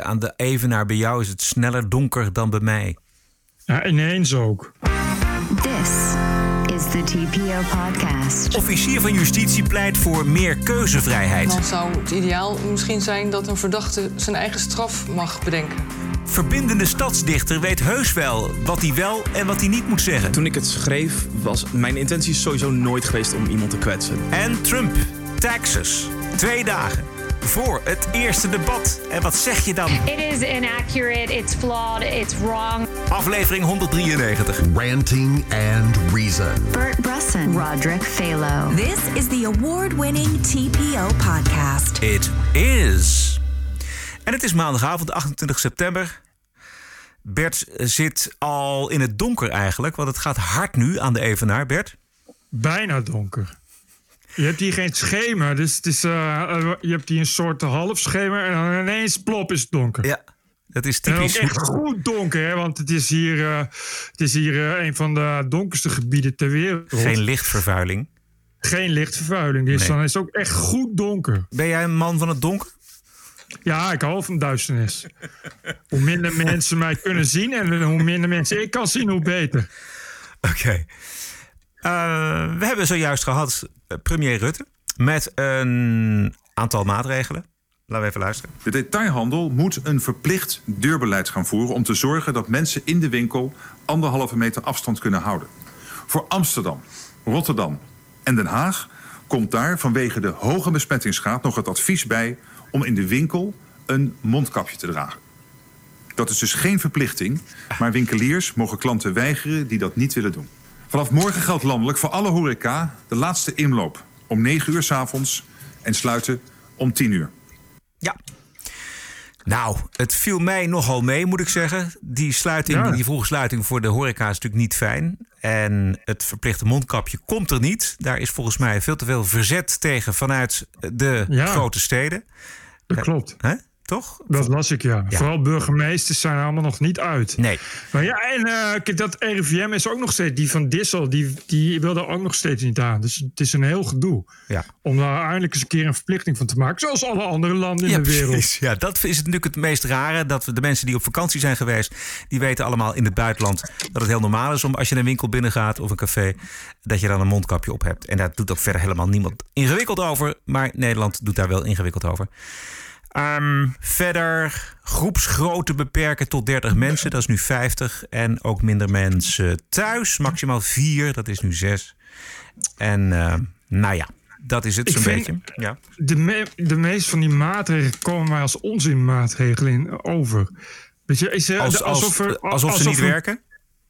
aan de Evenaar bij jou is het sneller donker dan bij mij. Ja, ineens ook. This is the TPO podcast. Officier van Justitie pleit voor meer keuzevrijheid. Dan zou het ideaal misschien zijn dat een verdachte zijn eigen straf mag bedenken. Verbindende stadsdichter weet heus wel wat hij wel en wat hij niet moet zeggen. Toen ik het schreef, was mijn intentie sowieso nooit geweest om iemand te kwetsen. En Trump, taxes, twee dagen voor het eerste debat. En wat zeg je dan? It is inaccurate, it's flawed, it's wrong. Aflevering 193. Ranting and Reason. Bert Brusson, Roderick Phalo. This is the award-winning TPO podcast. It is. En het is maandagavond, 28 september. Bert zit al in het donker eigenlijk, want het gaat hard nu aan de Evenaar. Bert? Bijna donker. Je hebt hier geen schemer, dus het is, uh, je hebt hier een soort halfschemer en dan ineens plop is het donker. Ja, dat is En ook typisch. echt goed donker, hè? want het is hier, uh, het is hier uh, een van de donkerste gebieden ter wereld. Geen lichtvervuiling. Geen lichtvervuiling, dus Nee. dan is het ook echt goed donker. Ben jij een man van het donker? Ja, ik hou van duisternis. hoe minder mensen mij kunnen zien en hoe minder mensen ik kan zien, hoe beter. Oké. Eh, we hebben zojuist gehad eh, premier Rutte met een aantal maatregelen. Laten we even luisteren. De detailhandel moet een verplicht deurbeleid gaan voeren om te zorgen dat mensen in de winkel anderhalve meter afstand kunnen houden. Voor Amsterdam, Rotterdam en Den Haag komt daar vanwege de hoge besmettingsgraad nog het advies bij om in de winkel een mondkapje te dragen. Dat is dus geen verplichting, maar winkeliers mogen klanten weigeren die dat niet willen doen. Vanaf morgen geldt landelijk voor alle horeca de laatste inloop om 9 uur 's avonds en sluiten om 10 uur. Ja. Nou, het viel mij nogal mee, moet ik zeggen. Die sluiting, Ja. die vroege sluiting voor de horeca is natuurlijk niet fijn. En het verplichte mondkapje komt er niet. Daar is volgens mij veel te veel verzet tegen vanuit de Ja. grote steden. Dat klopt. Hè? Toch? Dat las ik, ja. Ja. Vooral burgemeesters zijn er allemaal nog niet uit. Nee. Maar ja, en kijk, dat RIVM is ook nog steeds... Die van Dissel, die, die wil er ook nog steeds niet aan. Dus het is een heel gedoe. Ja. Om daar eindelijk eens een keer een verplichting van te maken. Zoals alle andere landen in Ja, de wereld. precies. Ja, dat is het natuurlijk het meest rare. Dat we de mensen die op vakantie zijn geweest, die weten allemaal in het buitenland dat het heel normaal is om als je een winkel binnengaat of een café, dat je dan een mondkapje op hebt. En daar doet ook verder helemaal niemand ingewikkeld over. Maar Nederland doet daar wel ingewikkeld over. Ehm, verder groepsgrootte beperken tot 30 mensen, dat is nu 50. En ook minder mensen thuis, maximaal 4, dat is nu 6. En eh, nou ja, dat is het zo'n beetje. Ja. De, me, de meeste van die maatregelen komen mij als onzinmaatregelen in over. Weet je, is, Als, als, alsof, er- alsof ze niet er- werken?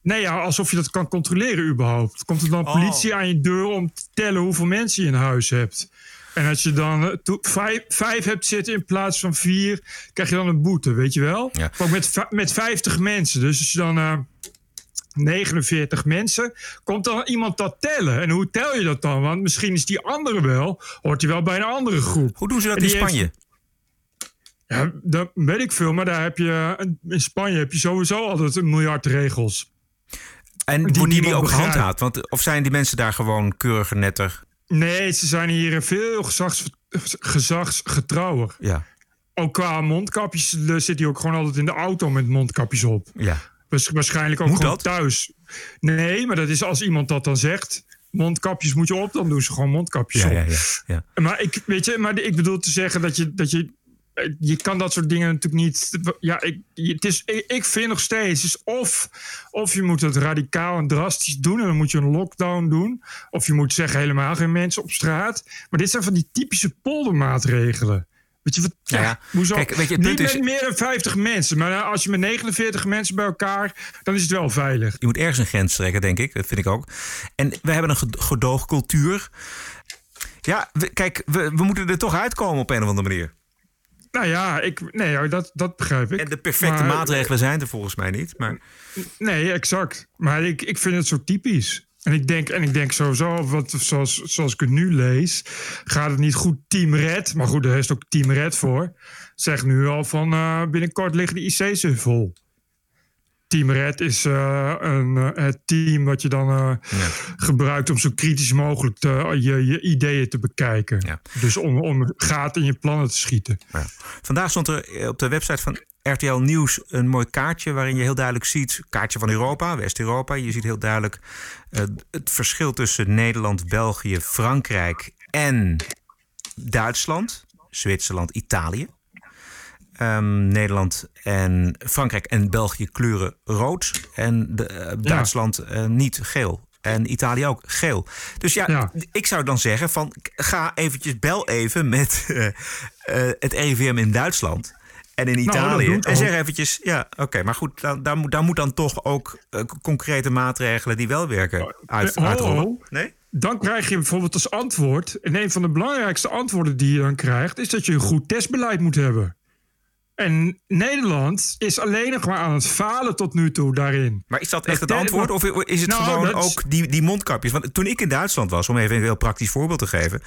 Nee, ja, alsof je dat kan controleren überhaupt. Komt er dan Oh. politie aan je deur om te tellen hoeveel mensen je in huis hebt? En als je dan eh, vijf, vijf hebt zitten in plaats van vier, krijg je dan een boete, weet je wel? Ja. Ook met, met 50 mensen. Dus als je dan eh 49 mensen, komt dan iemand dat tellen? En hoe tel je dat dan? Want misschien is die andere wel, hoort hij wel bij een andere groep. Hoe doen ze dat in heeft- Spanje? Ja, dat weet ik veel, maar daar heb je, in Spanje heb je sowieso altijd een miljard regels. En die worden die ook gehandhaafd? Want, of zijn die mensen daar gewoon keuriger, netter? Nee, ze zijn hier veel gezags, gezagsgetrouwer. Ja, Ook qua mondkapjes eh, zit hij ook gewoon altijd in de auto met mondkapjes op. ja. Waarschijnlijk ook Moet gewoon dat? thuis. Nee, maar dat is als iemand dat dan zegt. Mondkapjes moet je op, dan doen ze gewoon mondkapjes Ja, op. ja, ja, ja. Maar ik, weet je, maar ik bedoel te zeggen dat je, dat je, je kan dat soort dingen natuurlijk niet. Ja, ik, het is, ik, ik vind nog steeds, is of, of je moet het radicaal en drastisch doen en dan moet je een lockdown doen, of je moet zeggen helemaal geen mensen op straat. Maar dit zijn van die typische poldermaatregelen. Weet je wat? Ja, ja, hoezo? kijk, weet je, het niet is- met meer dan 50 mensen, maar nou, als je met 49 mensen bij elkaar, dan is het wel veilig. Je moet ergens een grens trekken, denk ik. Dat vind ik ook. En we hebben een ged- gedoogcultuur. Ja, we- kijk, we, we moeten er toch uitkomen op een of andere manier. Nou ja, ik, nee, dat, dat begrijp ik. En de perfecte Maar- maatregelen zijn er volgens mij niet. Maar Nee, exact. Maar ik, ik vind het zo typisch. En ik denk, en ik denk sowieso, wat, zoals, zoals ik het nu lees, gaat het niet goed Team Red. Maar goed, daar is ook Team Red voor. Zeg nu al van eh, binnenkort liggen de IC's vol. Team Red is eh, een, eh, het team wat je dan eh, gebruikt om zo kritisch mogelijk te- je, je ideeën te bekijken. Ja. Dus om, om gaten in je plannen te schieten. Ja. Vandaag stond er op de website van RTL Nieuws een mooi kaartje waarin je heel duidelijk ziet, kaartje van Europa, West-Europa. Je ziet heel duidelijk het verschil tussen Nederland, België, Frankrijk en Duitsland, Zwitserland, Italië. Ehm, Nederland en Frankrijk en België kleuren rood en de, eh, Duitsland eh, niet geel. En Italië ook geel. Dus ja, Ja. ik zou dan zeggen van ga eventjes bel even met eh, het RIVM in Duitsland en in dat Italië. en zeg eventjes, ja, oké, maar goed, dan, daar, moet, daar moet dan toch ook concrete maatregelen die wel werken uit, Oh, uitrollen. oh. Nee? Dan krijg je bijvoorbeeld als antwoord... en een van de belangrijkste antwoorden die je dan krijgt... is dat je een goed testbeleid moet hebben. En Nederland is alleen nog maar aan het falen tot nu toe daarin. Maar is dat echt het antwoord? Of is het Nou, gewoon dat ook die, die mondkapjes? Want toen ik in Duitsland was, om even een heel praktisch voorbeeld te geven.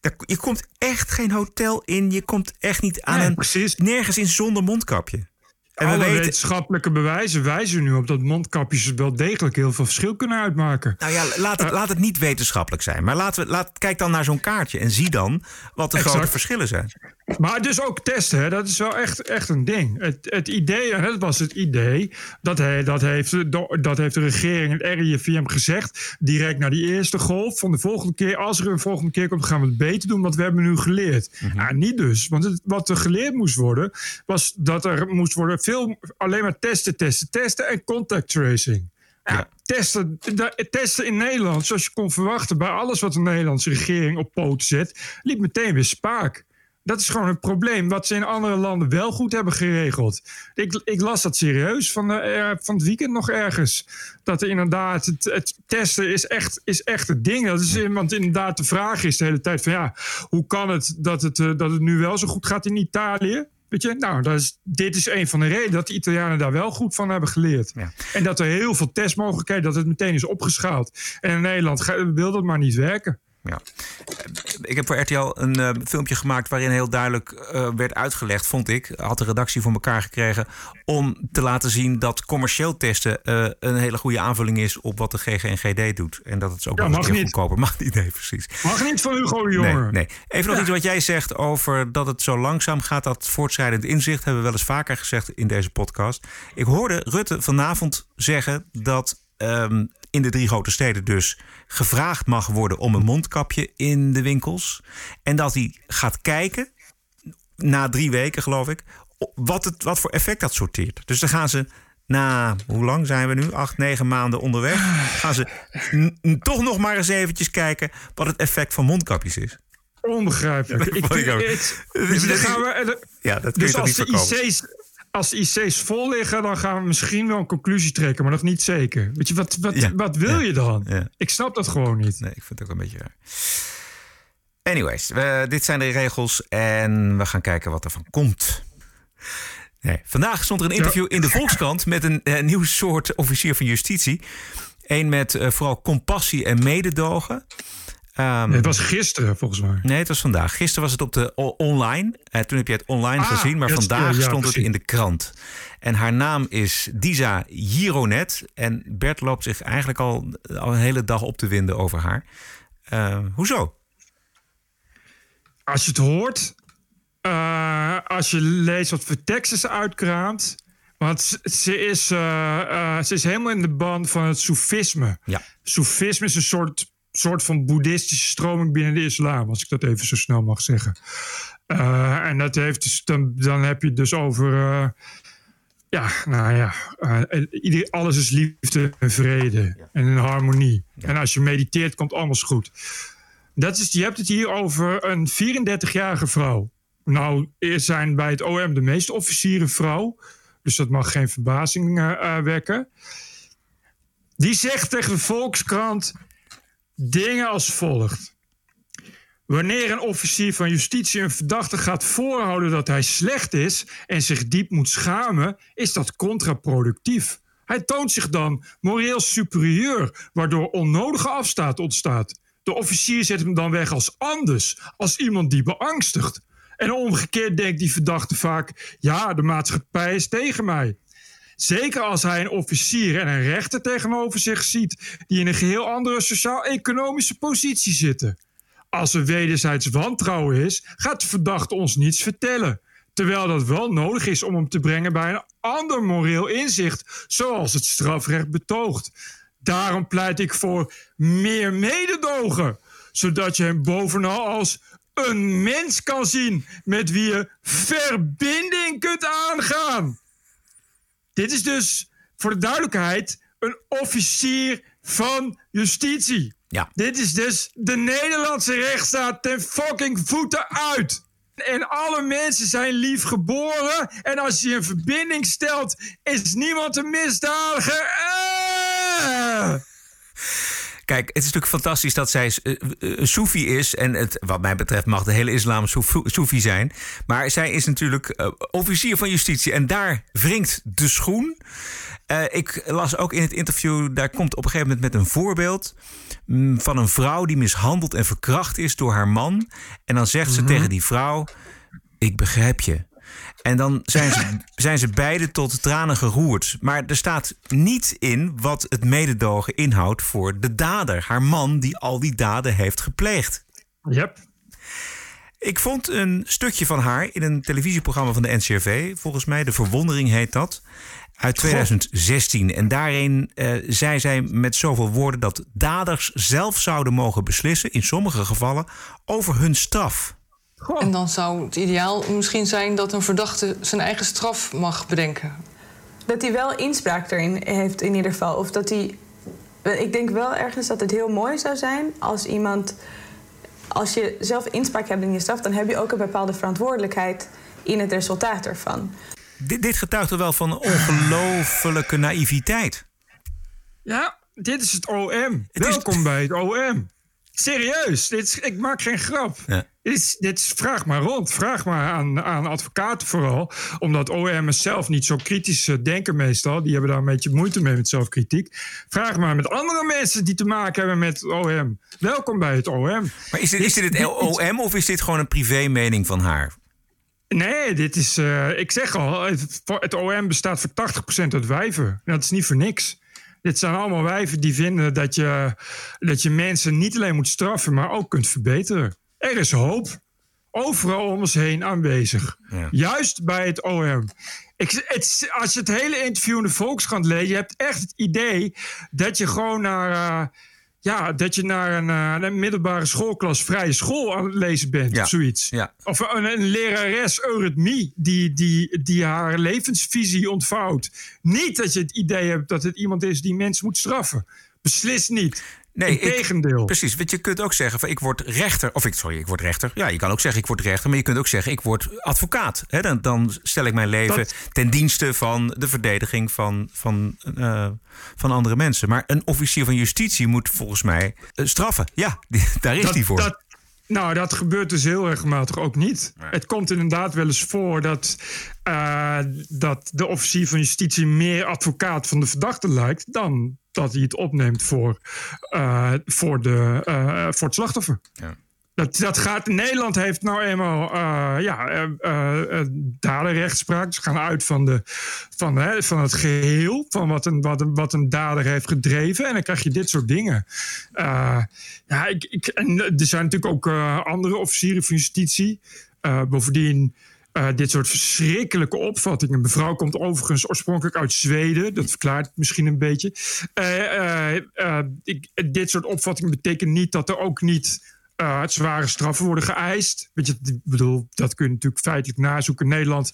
daar- Je komt echt geen hotel in. Je komt echt niet aan Nee, een. precies. Nergens in zonder mondkapje. En we Alle weten. wetenschappelijke bewijzen wijzen nu op dat mondkapjes wel degelijk heel veel verschil kunnen uitmaken. Nou ja, laat het, laat het niet wetenschappelijk zijn. Maar laten we, laat, kijk dan naar zo'n kaartje en zie dan wat de Exact. grote verschillen zijn. Maar dus ook testen, hè, dat is wel echt, echt een ding. Het, het idee, dat was het idee, dat, hij, dat, heeft, de- dat heeft de regering en het RIVM gezegd. Direct na die eerste golf. Van de volgende keer, als er een volgende keer komt, gaan we het beter doen, want we hebben nu geleerd. Nou, niet dus. Want het, wat er geleerd moest worden, was dat er moest worden veel alleen maar testen, testen, testen en contact tracing. Ja, testen, testen in Nederland, zoals je kon verwachten, bij alles wat de Nederlandse regering op poten zet, liep meteen weer spaak. Dat is gewoon een probleem wat ze in andere landen wel goed hebben geregeld. Ik, ik las dat serieus van, eh, van het weekend nog ergens. Dat er inderdaad, het, het testen is echt, is echt het ding. Dat is, want inderdaad, de vraag is de hele tijd van ja, hoe kan het dat het, eh, dat het nu wel zo goed gaat in Italië? Weet je, nou, dat is, dit is een van de redenen dat de Italianen daar wel goed van hebben geleerd. Ja. En dat er heel veel testmogelijkheden, dat het meteen is opgeschaald. En in Nederland wil dat maar niet werken. Ja. Ik heb voor RTL een eh, filmpje gemaakt waarin heel duidelijk eh, werd uitgelegd, vond ik, had de redactie voor elkaar gekregen, om te laten zien dat commercieel testen eh, een hele goede aanvulling is op wat de GGNGD doet. En dat het is ook Ja, mag goedkoper. Mag niet, nee, precies. Mag niet van Hugo de Jonge. Nee, nee. Even nog iets wat jij zegt over dat het zo langzaam gaat, dat voortschrijdend inzicht, hebben we wel eens vaker gezegd in deze podcast. Ik hoorde Rutte vanavond zeggen dat ehm, in de drie grote steden dus gevraagd mag worden om een mondkapje in de winkels. En dat hij gaat kijken, na drie weken geloof ik, wat, het, wat voor effect dat sorteert. Dus dan gaan ze na, hoe lang zijn we nu? Acht, negen maanden onderweg. Gaan ze toch nog maar eens eventjes kijken wat het effect van mondkapjes is. Onbegrijpelijk. Dat Ik, ik het- je, dan gaan we, Ja, dat kun je dus als niet de, voorkomen? IC's, als de IC's vol liggen, dan gaan we misschien wel een conclusie trekken, maar nog niet zeker. Weet je, wat, wat, Ja, wat wil ja, je dan? ja. Ik snap dat gewoon niet. Nee, ik vind het ook een beetje raar. Anyways, dit zijn de regels en we gaan kijken wat er van komt. Nee, vandaag stond er een interview in de Volkskrant met een eh, nieuw soort officier van justitie. Eén met eh, vooral compassie en mededogen. Ehm, Nee, het was gisteren, volgens mij. Nee, het was vandaag. Gisteren was het op de online. Eh, toen heb je het online Ah, gezien. Maar vandaag ja, stond het in de krant. En haar naam is Disa Gironet. En Bert loopt zich eigenlijk al, al een hele dag op te winden over haar. Eh, hoezo? Als je het hoort, eh, als je leest wat voor teksten ze uitkraamt. Want ze- is, eh, ze is helemaal in de band van het soefisme. Ja. Soefisme is een soort, soort van boeddhistische stroming binnen de islam, als ik dat even zo snel mag zeggen. Eh, en dat heeft dus, dan, dan heb je het dus over. eh, ja, nou ja, eh, alles is liefde en vrede en in harmonie. En als je mediteert, komt alles goed. Dat is, je hebt het hier over een 34-jarige vrouw. Nou, er zijn bij het OM de meeste officieren vrouw. Dus dat mag geen verbazing wekken. Die zegt tegen de Volkskrant dingen als volgt. Wanneer een officier van justitie een verdachte gaat voorhouden dat hij slecht is en zich diep moet schamen, is dat contraproductief. Hij toont zich dan moreel superieur, waardoor onnodige afstaat ontstaat. De officier zet hem dan weg als anders, als iemand die beangstigt. En omgekeerd denkt die verdachte vaak: ja, de maatschappij is tegen mij. Zeker als hij een officier en een rechter tegenover zich ziet, die in een geheel andere sociaal-economische positie zitten. Als er wederzijds wantrouwen is, gaat de verdachte ons niets vertellen. Terwijl dat wel nodig is om hem te brengen bij een ander moreel inzicht, zoals het strafrecht betoogt. Daarom pleit ik voor meer mededogen, zodat je hem bovenal als een mens kan zien met wie je verbinding kunt aangaan. Dit is dus voor de duidelijkheid een officier van justitie. Ja. Dit is dus de Nederlandse rechtsstaat ten fucking voeten uit. En alle mensen zijn lief geboren. En als je een verbinding stelt, is niemand een misdadiger. Kijk, het is natuurlijk fantastisch dat zij eh, eh, een Soefi is. En het, wat mij betreft mag de hele islam Soef- Soefi zijn. Maar zij is natuurlijk eh, officier van justitie. En daar wringt de schoen. Ik las ook in het interview, daar komt op een gegeven moment met een voorbeeld mm, van een vrouw die mishandeld en verkracht is door haar man. En dan zegt ze tegen die vrouw: Ik begrijp je. En dan zijn ze, zijn ze beide tot tranen geroerd. Maar er staat niet in wat het mededogen inhoudt voor de dader. Haar man die al die daden heeft gepleegd. Yep. Ik vond een stukje van haar in een televisieprogramma van de NCRV. Volgens mij, De Verwondering heet dat. Uit 2016. En daarin eh, zei zij met zoveel woorden dat daders zelf zouden mogen beslissen, in sommige gevallen, over hun straf. En dan zou het ideaal misschien zijn dat een verdachte zijn eigen straf mag bedenken. Dat hij wel inspraak erin heeft in ieder geval. Of dat hij... Ik denk wel ergens dat het heel mooi zou zijn als iemand... Als je zelf inspraak hebt in je straf... dan heb je ook een bepaalde verantwoordelijkheid in het resultaat ervan. Dit, dit getuigt er wel van een ongelofelijke naïviteit. Ja, dit is het OM. Het is- Welkom bij het OM. Serieus, dit is, ik maak geen grap. Ja. Is, dit is, vraag maar rond. Vraag maar aan, aan advocaten vooral. Omdat OM'ers zelf niet zo kritisch eh, denken meestal. Die hebben daar een beetje moeite mee met zelfkritiek. Vraag maar met andere mensen die te maken hebben met OM. Welkom bij het OM. Maar is dit, is dit het OM of is dit gewoon een privé-mening van haar? Nee, dit is. eh, ik zeg al, het, het OM bestaat voor 80% uit wijven. Dat is niet voor niks. Dit zijn allemaal wijven die vinden dat je, dat je mensen niet alleen moet straffen, maar ook kunt verbeteren. Er is hoop. Overal om ons heen aanwezig. Ja. Juist bij het OM. Ik, het, als je het hele interview in de Volkskrant leest, je hebt echt het idee dat je gewoon naar. eh, ja, dat je naar een, eh, een middelbare schoolklas vrije school aan het lezen bent Ja. of zoiets. Ja. Of een, een lerares eurythmie die, die, die haar levensvisie ontvouwt. Niet dat je het idee hebt dat het iemand is die mensen moet straffen. Beslist niet. Nee, ik- Integendeel. Precies, want je kunt ook zeggen van ik word rechter. Of ik, sorry, ik word rechter. Ja, je kan ook zeggen ik word rechter. Maar je kunt ook zeggen ik word advocaat. Dan, dan stel ik mijn leven Dat- ten dienste van de verdediging van, van, eh, van andere mensen. Maar een officier van justitie moet volgens mij eh, straffen. Ja, die- daar is die voor. Dat, nou, dat gebeurt dus heel regelmatig ook niet. Het komt inderdaad wel eens voor dat, eh, dat de officier van justitie meer advocaat van de verdachte lijkt dan dat hij het opneemt voor, eh, voor, de, eh, voor het slachtoffer. Ja. Dat, dat gaat, Nederland heeft nou eenmaal eh, ja, eh, eh, daderrechtspraak. Ze gaan uit van, de, van, hè, van het geheel, van wat een, wat, wat dader heeft gedreven. En dan krijg je dit soort dingen. Ja, ik, ik, en er zijn natuurlijk ook andere officieren van justitie. Bovendien. dit soort verschrikkelijke opvattingen. Mevrouw komt overigens oorspronkelijk uit Zweden. Dat verklaart het misschien een beetje. Ik, dit soort opvattingen betekent niet dat er ook niet eh, zware straffen worden geëist. Weet je, ik bedoel, dat kun je natuurlijk feitelijk nazoeken. Nederland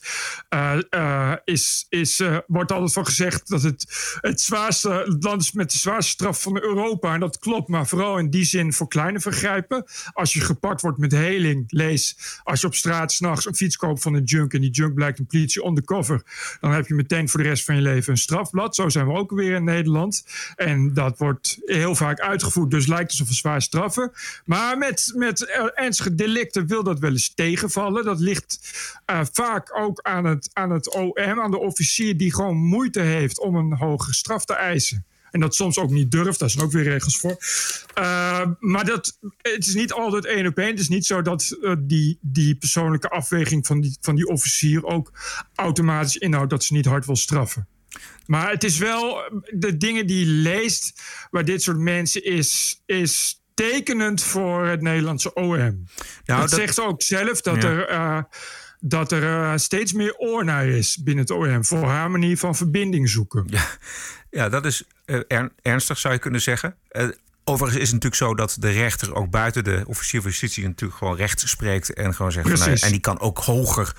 eh, eh, is, is, wordt altijd van gezegd dat het het zwaarste land is met de zwaarste straf van Europa. En dat klopt, maar vooral in die zin voor kleine vergrijpen. Als je gepakt wordt met heling, lees. Als je op straat s'nachts een fiets koopt van een junk en die junk blijkt een politie undercover, dan heb je meteen voor de rest van je leven een strafblad. Zo zijn we ook weer in Nederland. En dat wordt heel vaak uitgevoerd, dus lijkt alsof we zwaar straffen. Maar met, met eh, ernstige delicten wil dat wel eens tegenvallen. Dat ligt eh, vaak ook aan het, aan het OM, aan de officier die gewoon moeite heeft om een hoge straf te eisen. En dat soms ook niet durft, daar zijn ook weer regels voor. Eh, maar dat, het is niet altijd één op één. Het is niet zo dat die, die persoonlijke afweging van die, van die officier ook automatisch inhoudt dat ze niet hard wil straffen. Maar het is wel de dingen die je leest waar dit soort mensen is, is tekenend voor het Nederlandse OM. Nou, dat, dat- zegt ze ook zelf dat Ja. er, eh, dat er eh, steeds meer oor naar is binnen het OM voor haar manier van verbinding zoeken. Ja, dat is eh, ern- ernstig, zou je kunnen zeggen. Overigens is het natuurlijk zo dat de rechter ook buiten de officier van justitie natuurlijk gewoon recht spreekt en gewoon zegt. Van, nou, en die kan ook hoger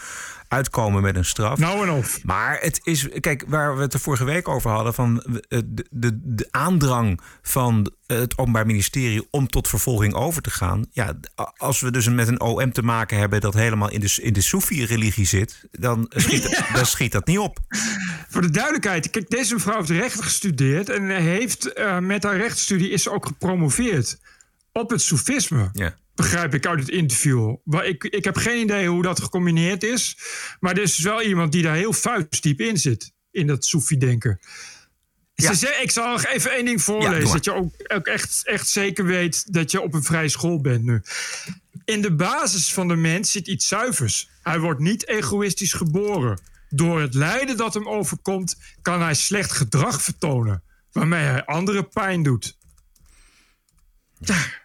uitkomen met een straf. Nou en of. Maar het is, kijk, waar we het er vorige week over hadden, van eh, de, de, de aandrang van het Openbaar Ministerie om tot vervolging over te gaan. Ja, als we dus met een OM te maken hebben dat helemaal in de, in de Soefi-religie zit, dan schiet, dan schiet dat niet op. Voor de duidelijkheid, kijk, deze mevrouw heeft rechten gestudeerd en heeft eh, met haar rechtsstudie is ze ook gepromoveerd op het soefisme. Ja. Begrijp ik uit het interview. Ik, ik heb geen idee hoe dat gecombineerd is. Maar er is wel iemand die daar heel vuistdiep in zit. In dat Soefi-denken. Ze Ik zal nog even één ding voorlezen. dat je ook, ook echt, echt zeker weet dat je op een vrije school bent nu. In de basis van de mens zit iets zuivers. Hij wordt niet egoïstisch geboren. Door het lijden dat hem overkomt, kan hij slecht gedrag vertonen. Waarmee hij anderen pijn doet. Ja.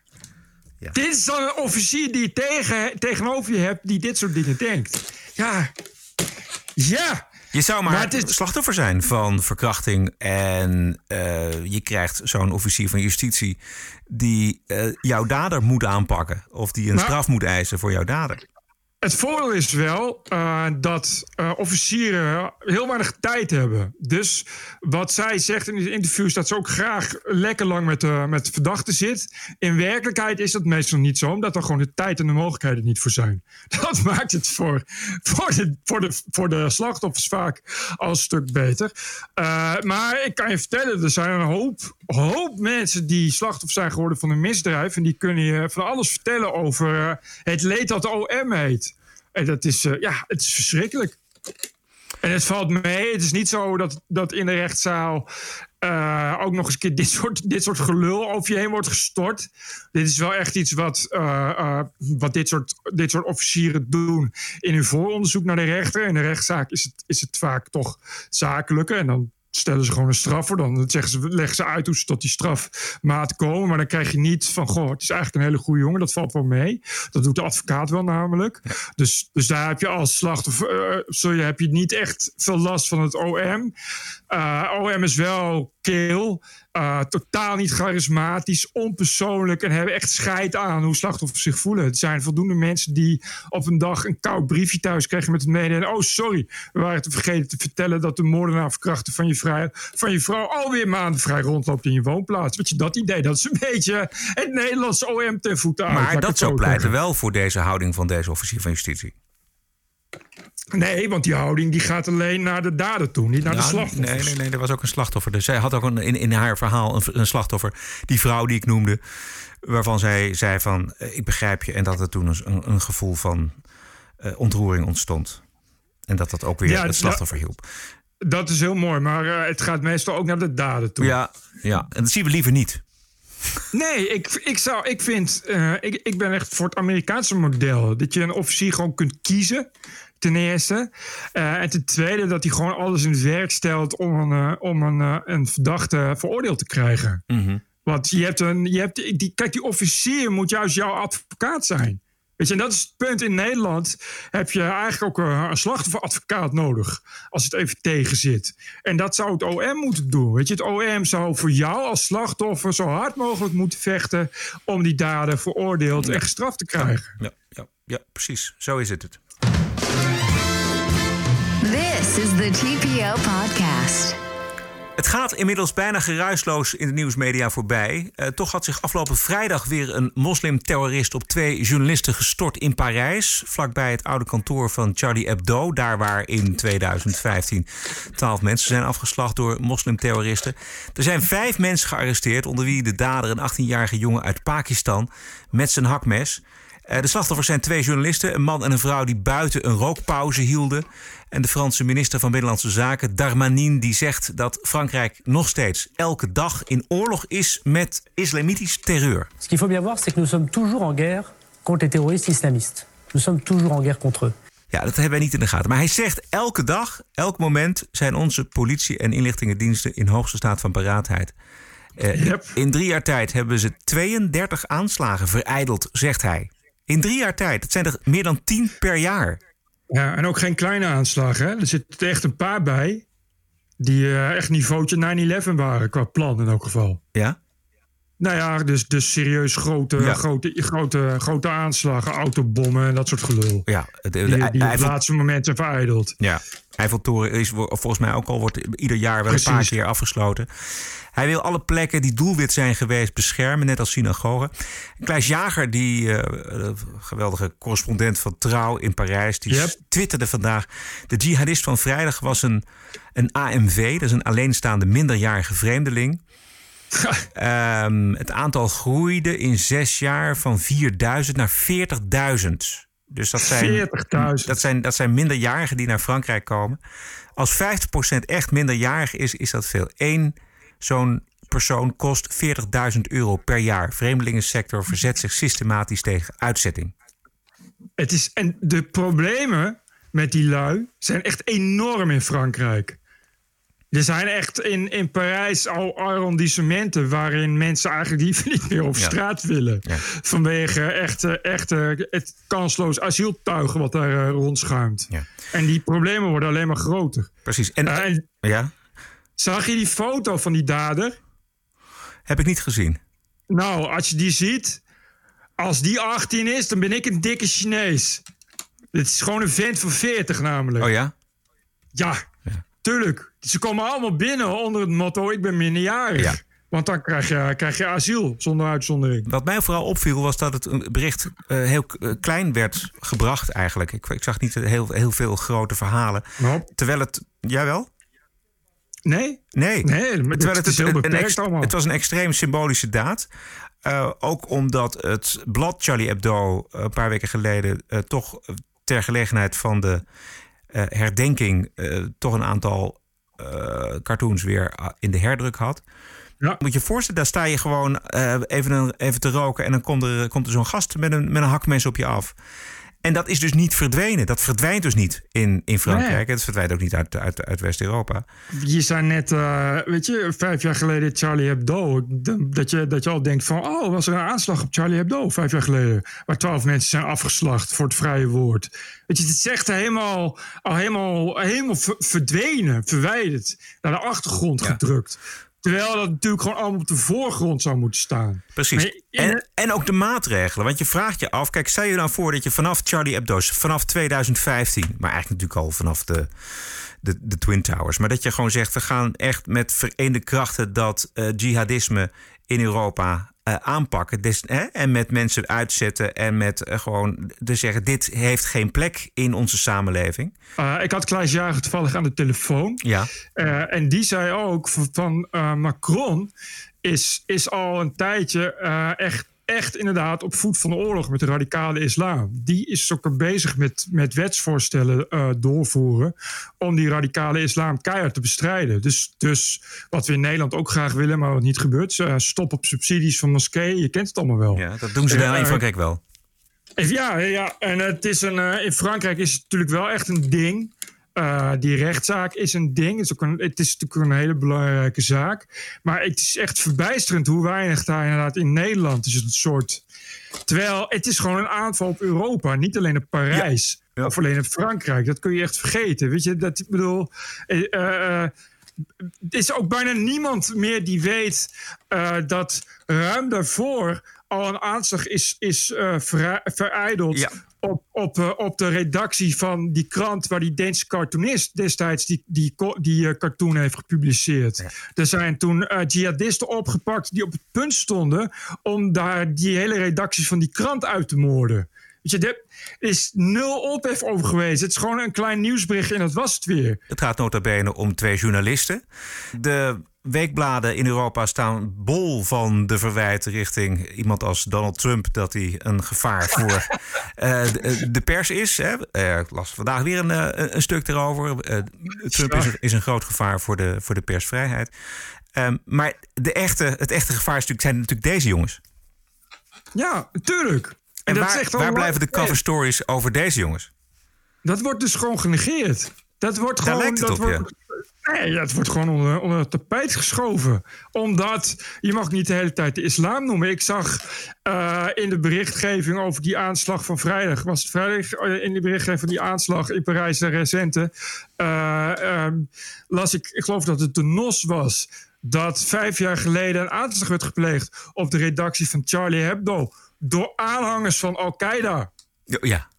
Ja. Dit is dan een officier die je tegen, tegenover je hebt die dit soort dingen denkt. Ja. Ja. Je zou maar, Maar het is- slachtoffer zijn van verkrachting. En eh, je krijgt zo'n officier van justitie die eh, jouw dader moet aanpakken. Of die een straf moet eisen voor jouw dader. Het voordeel is wel eh, dat eh, officieren heel weinig tijd hebben. Dus wat zij zegt in het interview is dat ze ook graag lekker lang met de, met de verdachte zit. In werkelijkheid is dat meestal niet zo, omdat er gewoon de tijd en de mogelijkheden niet voor zijn. Dat maakt het voor, voor, de, voor, de, voor de slachtoffers vaak al een stuk beter. Maar ik kan je vertellen, er zijn een hoop, hoop mensen die slachtoffer zijn geworden van een misdrijf. En die kunnen je van alles vertellen over het leed dat de OM heet. En dat is, eh, ja, het is verschrikkelijk. En het valt mee. Het is niet zo dat, dat in de rechtszaal eh, ook nog eens een keer dit soort, dit soort gelul over je heen wordt gestort. Dit is wel echt iets wat, eh, wat dit, soort, dit soort officieren doen in hun vooronderzoek naar de rechter. In de rechtszaak is het, is het vaak toch zakelijker. En dan stellen ze gewoon een straf voor. Dan zeggen ze, leggen ze uit hoe ze tot die strafmaat komen. Maar dan krijg je niet van, goh, het is eigenlijk een hele goede jongen. Dat valt wel mee. Dat doet de advocaat wel namelijk. Dus, dus daar heb je als slachtoffer, zul je, heb je niet echt veel last van het OM. Eh, OM is wel keel. eh, totaal niet charismatisch, onpersoonlijk en hebben echt scheid aan hoe slachtoffers zich voelen. Het zijn voldoende mensen die op een dag een koud briefje thuis kregen met het mede. Oh, sorry, we waren te vergeten te vertellen dat de moordenaar verkrachten van je, vrij, van je vrouw alweer maanden vrij rondloopt in je woonplaats. Weet je, dat idee, dat is een beetje het Nederlandse OM ten voeten laat Maar dat zou pleiten wel voor deze houding van deze officier van justitie. Nee, want die houding die gaat alleen naar de dader toe, niet naar de slachtoffers. Nee, nee, nee, er was ook een slachtoffer. Dus zij had ook een, in, in haar verhaal een, een slachtoffer. Die vrouw die ik noemde. Waarvan zij zei van, eh, ik begrijp je. En dat er toen een, een gevoel van eh, ontroering ontstond. En dat dat ook weer Ja, het slachtoffer hielp. Dat is heel mooi, maar eh, het gaat meestal ook naar de dader toe. Ja, ja, en dat zien we liever niet. Nee, ik, ik, zou, ik vind, ik, ik ben echt voor het Amerikaanse model. Dat je een officier gewoon kunt kiezen, ten eerste. Eh, en ten tweede dat hij gewoon alles in het werk stelt om een, eh, om een, eh, een verdachte veroordeeld te krijgen. Want je hebt een, je hebt, die, kijk, die officier moet juist jouw advocaat zijn. Weet je, en dat is het punt. In Nederland heb je eigenlijk ook een, een slachtofferadvocaat nodig. Als het even tegen zit. En dat zou het OM moeten doen. Weet je, het OM zou voor jou als slachtoffer zo hard mogelijk moeten vechten. om die dader veroordeeld en gestraft te krijgen. Ja, ja, ja, precies. Zo is het. het. Is the TPO podcast. Het gaat inmiddels bijna geruisloos in de nieuwsmedia voorbij. Eh, toch had zich afgelopen vrijdag weer een moslimterrorist op twee journalisten gestort in Parijs. Vlakbij het oude kantoor van Charlie Hebdo. Daar waar in 2015 twaalf mensen zijn afgeslacht door moslimterroristen. Er zijn vijf mensen gearresteerd, onder wie de dader een 18-jarige jongen uit Pakistan met zijn hakmes. Eh, De slachtoffers zijn twee journalisten, een man en een vrouw die buiten een rookpauze hielden. En de Franse minister van Binnenlandse Zaken, Darmanin, die zegt dat Frankrijk nog steeds elke dag in oorlog is met islamitisch terreur. Ce qu'il faut bien voir, c'est que nous sommes toujours en guerre contre les terroristes islamistes. Nous sommes toujours en guerre contre eux. Ja, dat hebben wij niet in de gaten. Maar hij zegt elke dag, elk moment zijn onze politie- en inlichtingendiensten in hoogste staat van paraatheid. Eh, Yep. In drie jaar tijd hebben ze 32 aanslagen vereideld, zegt hij. In drie jaar tijd. Dat zijn er meer dan 10 per jaar. Ja, en ook geen kleine aanslagen. Hè? Er zitten echt een paar bij die eh, echt niveautje 9-11 waren qua plan in elk geval. Ja? Nou ja, dus, dus serieus grote, Ja. grote, grote, grote aanslagen, autobommen en dat soort gelul. Ja, de, de, Die, die op het Eiffel- laatste moment zijn vereideld. Ja, Eiffeltoren is volgens mij ook al wordt ieder jaar wel een paar keer afgesloten. Hij wil alle plekken die doelwit zijn geweest beschermen, net als synagogen. Klaas Jager, die eh, eh, geweldige correspondent van Trouw in Parijs, die Yep. twitterde vandaag: de jihadist van vrijdag was een, een AMV, dat is een alleenstaande minderjarige vreemdeling. Ehm, het aantal groeide in zes jaar van 4000 naar 40.000. Dus dat zijn, 40.000. dat, zijn, dat zijn minderjarigen die naar Frankrijk komen. Als 50% echt minderjarig is, is dat veel. Eén zo'n persoon kost 40.000 euro per jaar. Vreemdelingensector verzet zich systematisch tegen uitzetting. Het is, en de problemen met die lui zijn echt enorm in Frankrijk. Er zijn echt in, in Parijs al arrondissementen waarin mensen eigenlijk liever niet meer op Ja. straat willen. Ja. Vanwege echt, eh, echt eh, het kansloos asieltuigen wat daar eh, rondschuimt. Ja. En die problemen worden alleen maar groter. Precies. En, Eh, en ja, zag je die foto van die dader? heb ik niet gezien. Nou, als je die ziet, als die 18 is, dan ben ik een dikke Chinees. Dit is gewoon een vent van 40 namelijk. Oh ja? Ja, tuurlijk. Ze komen allemaal binnen onder het motto: ik ben minderjarig. Ja. Want dan krijg je, krijg je asiel zonder uitzondering. Wat mij vooral opviel was dat het een bericht eh, heel eh, klein werd gebracht eigenlijk. Ik, ik zag niet heel, heel veel grote verhalen. Terwijl het... Jawel? Nee? Nee. Nee, maar Terwijl het is heel een- ex- allemaal. Het was een extreem symbolische daad. Eh, ook omdat het blad Charlie Hebdo een paar weken geleden toch ter gelegenheid van de herdenking eh, toch een aantal eh, cartoons weer in de herdruk had. Ja. Moet je je voorstellen, daar sta je gewoon eh, even, een- even te roken en dan komt er, komt er zo'n gast met een, met een hakmes op je af. En dat is dus niet verdwenen. Dat verdwijnt dus niet in, in Frankrijk. Nee. Het verdwijnt ook niet uit, uit, uit West-Europa. Je zei net, eh, weet je, vijf jaar geleden Charlie Hebdo. Dat je, dat je al denkt van, oh, was er een aanslag op Charlie Hebdo vijf jaar geleden. Waar twaalf mensen zijn afgeslacht voor het vrije woord. Weet je, het is echt helemaal, al helemaal, helemaal ver- verdwenen, verwijderd. Naar de achtergrond gedrukt. Terwijl dat natuurlijk gewoon allemaal op de voorgrond zou moeten staan. Precies. En, en ook de maatregelen. Want je vraagt je af, kijk, stel je nou voor dat je vanaf Charlie Hebdo's, vanaf 2015, maar eigenlijk natuurlijk al vanaf de, de, de Twin Towers, maar dat je gewoon zegt, we gaan echt met vereende krachten dat eh, jihadisme in Europa eh, aanpakken. Dus, hè, en met mensen uitzetten en met eh, gewoon te zeggen, dit heeft geen plek in onze samenleving. Eh, ik had Klaas Jager toevallig aan de telefoon. Ja. Eh, en die zei ook van, Macron is, is al een tijdje echt, echt inderdaad op voet van de oorlog met de radicale islam. Die is ook bezig met, met wetsvoorstellen eh, doorvoeren om die radicale islam keihard te bestrijden. Dus, dus wat we in Nederland ook graag willen, maar wat niet gebeurt. eh, stop op subsidies van moskeeën, je kent het allemaal wel. ja, dat doen ze wel Eh, in Frankrijk wel. Ja, ja, en het is een, eh, in Frankrijk is het natuurlijk wel echt een ding. Eh, die rechtszaak is een ding. Het is, een, het is natuurlijk een hele belangrijke zaak. Maar het is echt verbijsterend hoe weinig daar inderdaad in Nederland is. Het een soort. Terwijl het is gewoon een aanval op Europa, niet alleen op Parijs. Ja. Of alleen op Frankrijk. Dat kun je echt vergeten. Weet je, dat ik bedoel. eh, eh, eh, er is ook bijna niemand meer die weet dat ruim daarvoor al een aanslag is, is vereideld Ja. Op, op, op de redactie van die krant waar die Deense cartoonist destijds die, die, die eh, cartoon heeft gepubliceerd. Er zijn toen eh, jihadisten opgepakt die op het punt stonden om daar die hele redactie van die krant uit te moorden. Je, er is nul ophef over geweest. Het is gewoon een klein nieuwsbericht en dat was het weer. Het gaat nota bene om twee journalisten. De weekbladen in Europa staan bol van de verwijten richting iemand als Donald Trump dat hij een gevaar voor eh, de, de pers is. Hè. Eh, ik las vandaag weer een, eh, een stuk erover. Eh, Trump is, een- is een groot gevaar voor de, voor de persvrijheid. Ehm, maar de echte, het echte gevaar zijn natuurlijk deze jongens. Ja, tuurlijk. En waar, waar blijven de cover stories over deze jongens? Dat wordt dus gewoon genegeerd. Dat wordt Daar gewoon. lijkt het dat op, wordt, Nee, dat wordt gewoon onder, onder het tapijt geschoven. Omdat je mag niet de hele tijd de islam noemen. Ik zag eh, in de berichtgeving over die aanslag van vrijdag. Was het vrijdag? Oh, In de berichtgeving van die aanslag in Parijs, de recente. eh, ehm, las ik, ik geloof dat het de NOS was. Dat vijf jaar geleden een aanslag werd gepleegd op de redactie van Charlie Hebdo. Door aanhangers van Al-Qaeda. Ja.